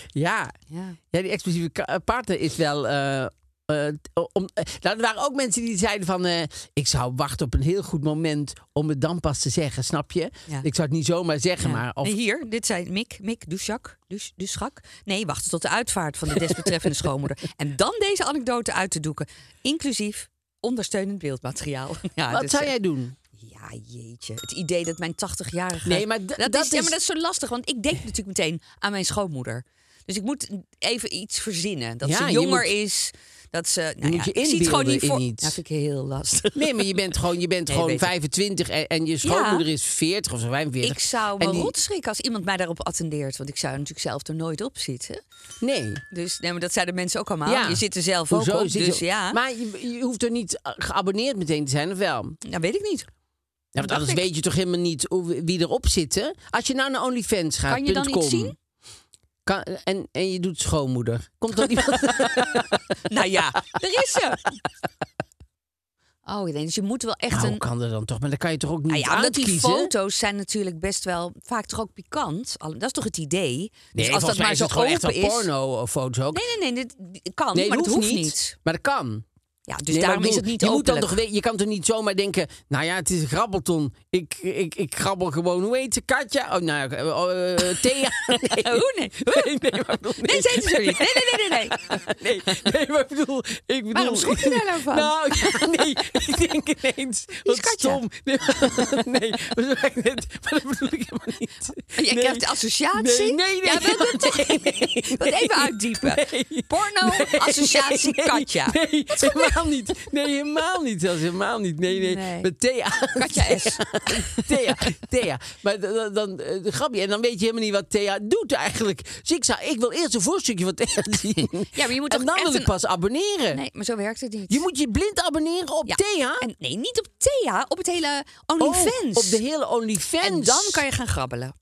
Ja. Ja. Ja, die exclusieve eh, partner is wel. eh, eh, om, nou, er waren ook mensen die zeiden van... ik zou wachten op een heel goed moment om het dan pas te zeggen, snap je? Ja. Ik zou het niet zomaar zeggen, Ja. maar... Of, hier, dit zei Mick, Mick Duschak. Dus, Duschak. Nee, wachten tot de uitvaart van de desbetreffende schoonmoeder. En dan deze anekdote uit te doeken. Inclusief ondersteunend beeldmateriaal. Ja, wat dus, zou eh, jij doen? Ja, jeetje. Het idee dat mijn 80-jarige... Nee, maar dat, dat is, Ja, maar dat is zo lastig, want ik denk natuurlijk meteen aan mijn schoonmoeder. Dus ik moet even iets verzinnen. Dat Ja, ze jonger moet- is. Dat ze... Nou moet ja, je ik zie het gewoon niet voor... Dat vind ik heel lastig. Nee, maar je bent gewoon, je bent Nee, gewoon weet ik. 25 en, en je schoonmoeder is 40 of zo 45. Ik zou me die- rot schrikken als iemand mij daarop attendeert. Want ik zou natuurlijk zelf er nooit op zitten. Nee. Dus nee, maar dat zeiden mensen ook allemaal. Ja. Je zit er zelf Hoezo? ook op. Zit je- Dus ja, Maar je, je hoeft er niet eh, geabonneerd meteen te zijn, of wel? dat weet ik niet. Ja, want anders ik. weet je toch helemaal niet wie erop zitten. Als je nou naar OnlyFans gaat, Kan je dan .com, iets zien? Kan, en, en je doet schoonmoeder. Komt er iemand? Nou ja, daar is ze. Oh, nee, dus je moet wel echt Nou, een... kan er dan toch? Maar dan kan je toch ook niet Nou ja, die foto's zijn natuurlijk best wel vaak toch ook pikant. Dat is toch het idee? Nee, dus als dat maar is zo het gewoon echt open is. porno-foto's ook. Nee, nee, nee, dit dit kan, Nee, maar dat dat hoeft niet. Maar dat kan. Ja, dus Nee, daarom is het niet je moet dan toch, Je kan toch niet zomaar denken... Nou ja, het is een grabbelton. Ik, ik, ik grabbel gewoon... Hoe heet ze? Katja? Oh, nou, ja, oh, eh, Thea? Nee. Hoe nee? Nee, nee, maar bedoel, Nee, ze zo niet. Nee, nee, nee, nee. nee. Nee, nee, maar ik bedoel... Ik bedoel Waarom je daar nou van? Nou, ja, nee, ik denk ineens... Wat stom. Nee, nee, maar, zo werkt het, maar dat bedoel ik helemaal niet. Je Nee. krijgt de associatie. Nee, nee, nee. Ja, dat doet nee, nee, Wat even uitdiepen. Nee. Porno, associatie, nee, Katja. Nee, helemaal niet. Nee, helemaal niet. Zelfs helemaal niet. Nee, nee. Nee. Met Thea. Katja S. Thea, Thea. Maar dan, dan, eh, grapje. En dan weet je helemaal niet wat Thea doet eigenlijk. Dus ik, zou, ik wil eerst een voorstukje van Thea zien. Ja, maar je moet en dan wil ik een- pas abonneren. Nee, maar zo werkt het niet. Je moet je blind abonneren op Ja. Thea. En nee, niet op Thea, op het hele Oh, OnlyFans. op de hele OnlyFans. En dan kan je gaan grabbelen.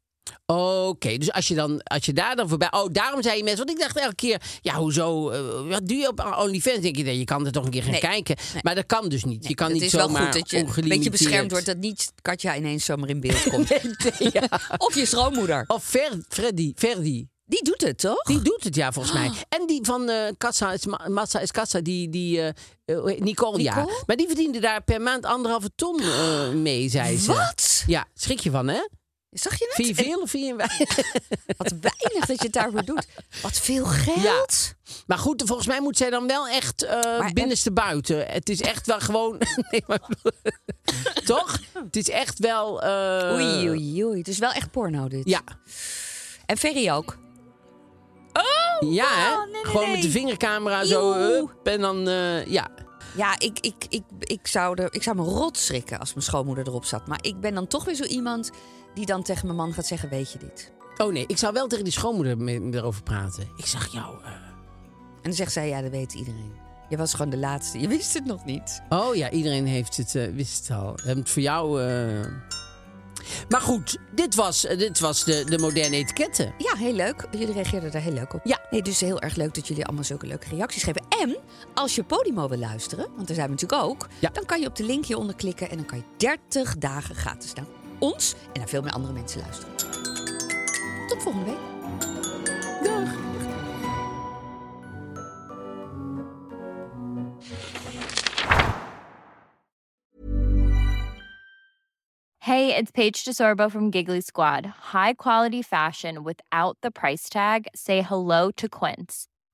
Oké, dus als je, dan, als je daar dan voorbij... Oh, daarom zei je mensen... Want ik dacht elke keer... Ja, hoezo... eh, wat doe je op OnlyFans? Denk je, nee, je kan er toch een keer gaan Nee. kijken. Nee. Maar dat kan dus niet. je kan het niet is wel zomaar goed dat je een beetje beschermd wordt dat niet Katja ineens zomaar in beeld komt. Thea. Of je schoonmoeder. Of Ver, Freddy, Verdi. Die doet het, toch? Die doet het, ja, volgens mij. En die van Kassa is Ma- Massa is Kassa, die, die heet- Nicole, ja. Maar die verdiende daar per maand anderhalve ton mee, zei ze. Wat? Ja, schrik je van, hè? Zag je het? Vind je En veel of vind je weinig? Wat weinig dat je het daarvoor doet. Wat veel geld. Maar goed, volgens mij moet zij dan wel echt eh binnenste buiten. Het is echt wel gewoon... nee, maar... Toch? Het is echt wel... eh, Oei, oei, oei. Het is wel echt porno, dit. Ja, En Ferry ook. ja hè? oh, nee, nee, gewoon met de vingercamera zo. Hup, en dan, eh, ja. Ja, ik, ik, ik, ik, zou er, ik zou me rot schrikken als mijn schoonmoeder erop zat. Maar ik ben dan toch weer zo iemand die dan tegen mijn man gaat zeggen... weet je dit? Oh nee, ik zou wel tegen die schoonmoeder erover praten. Ik zag jou... eh, En dan zegt zij, ja, dat weet iedereen. Je was gewoon de laatste. Je wist het nog niet. Oh ja, iedereen heeft het, eh, wist het al. Het voor jou... eh. Maar goed, dit was, eh, dit was de, de moderne etiketten. Ja, heel leuk. Jullie reageerden daar heel leuk op. Ja. Nee, dus heel erg leuk dat jullie allemaal zulke leuke reacties geven. En als je Podimo wil luisteren, want daar zijn we natuurlijk ook... Ja. dan kan je op de link hieronder klikken... en dan kan je 30 dagen gratis naar ons en naar veel meer andere mensen luisteren. Tot volgende week. Dag. Hey, it's Paige DeSorbo from Giggly Squad. High quality fashion without the price tag. Say hello to Quince.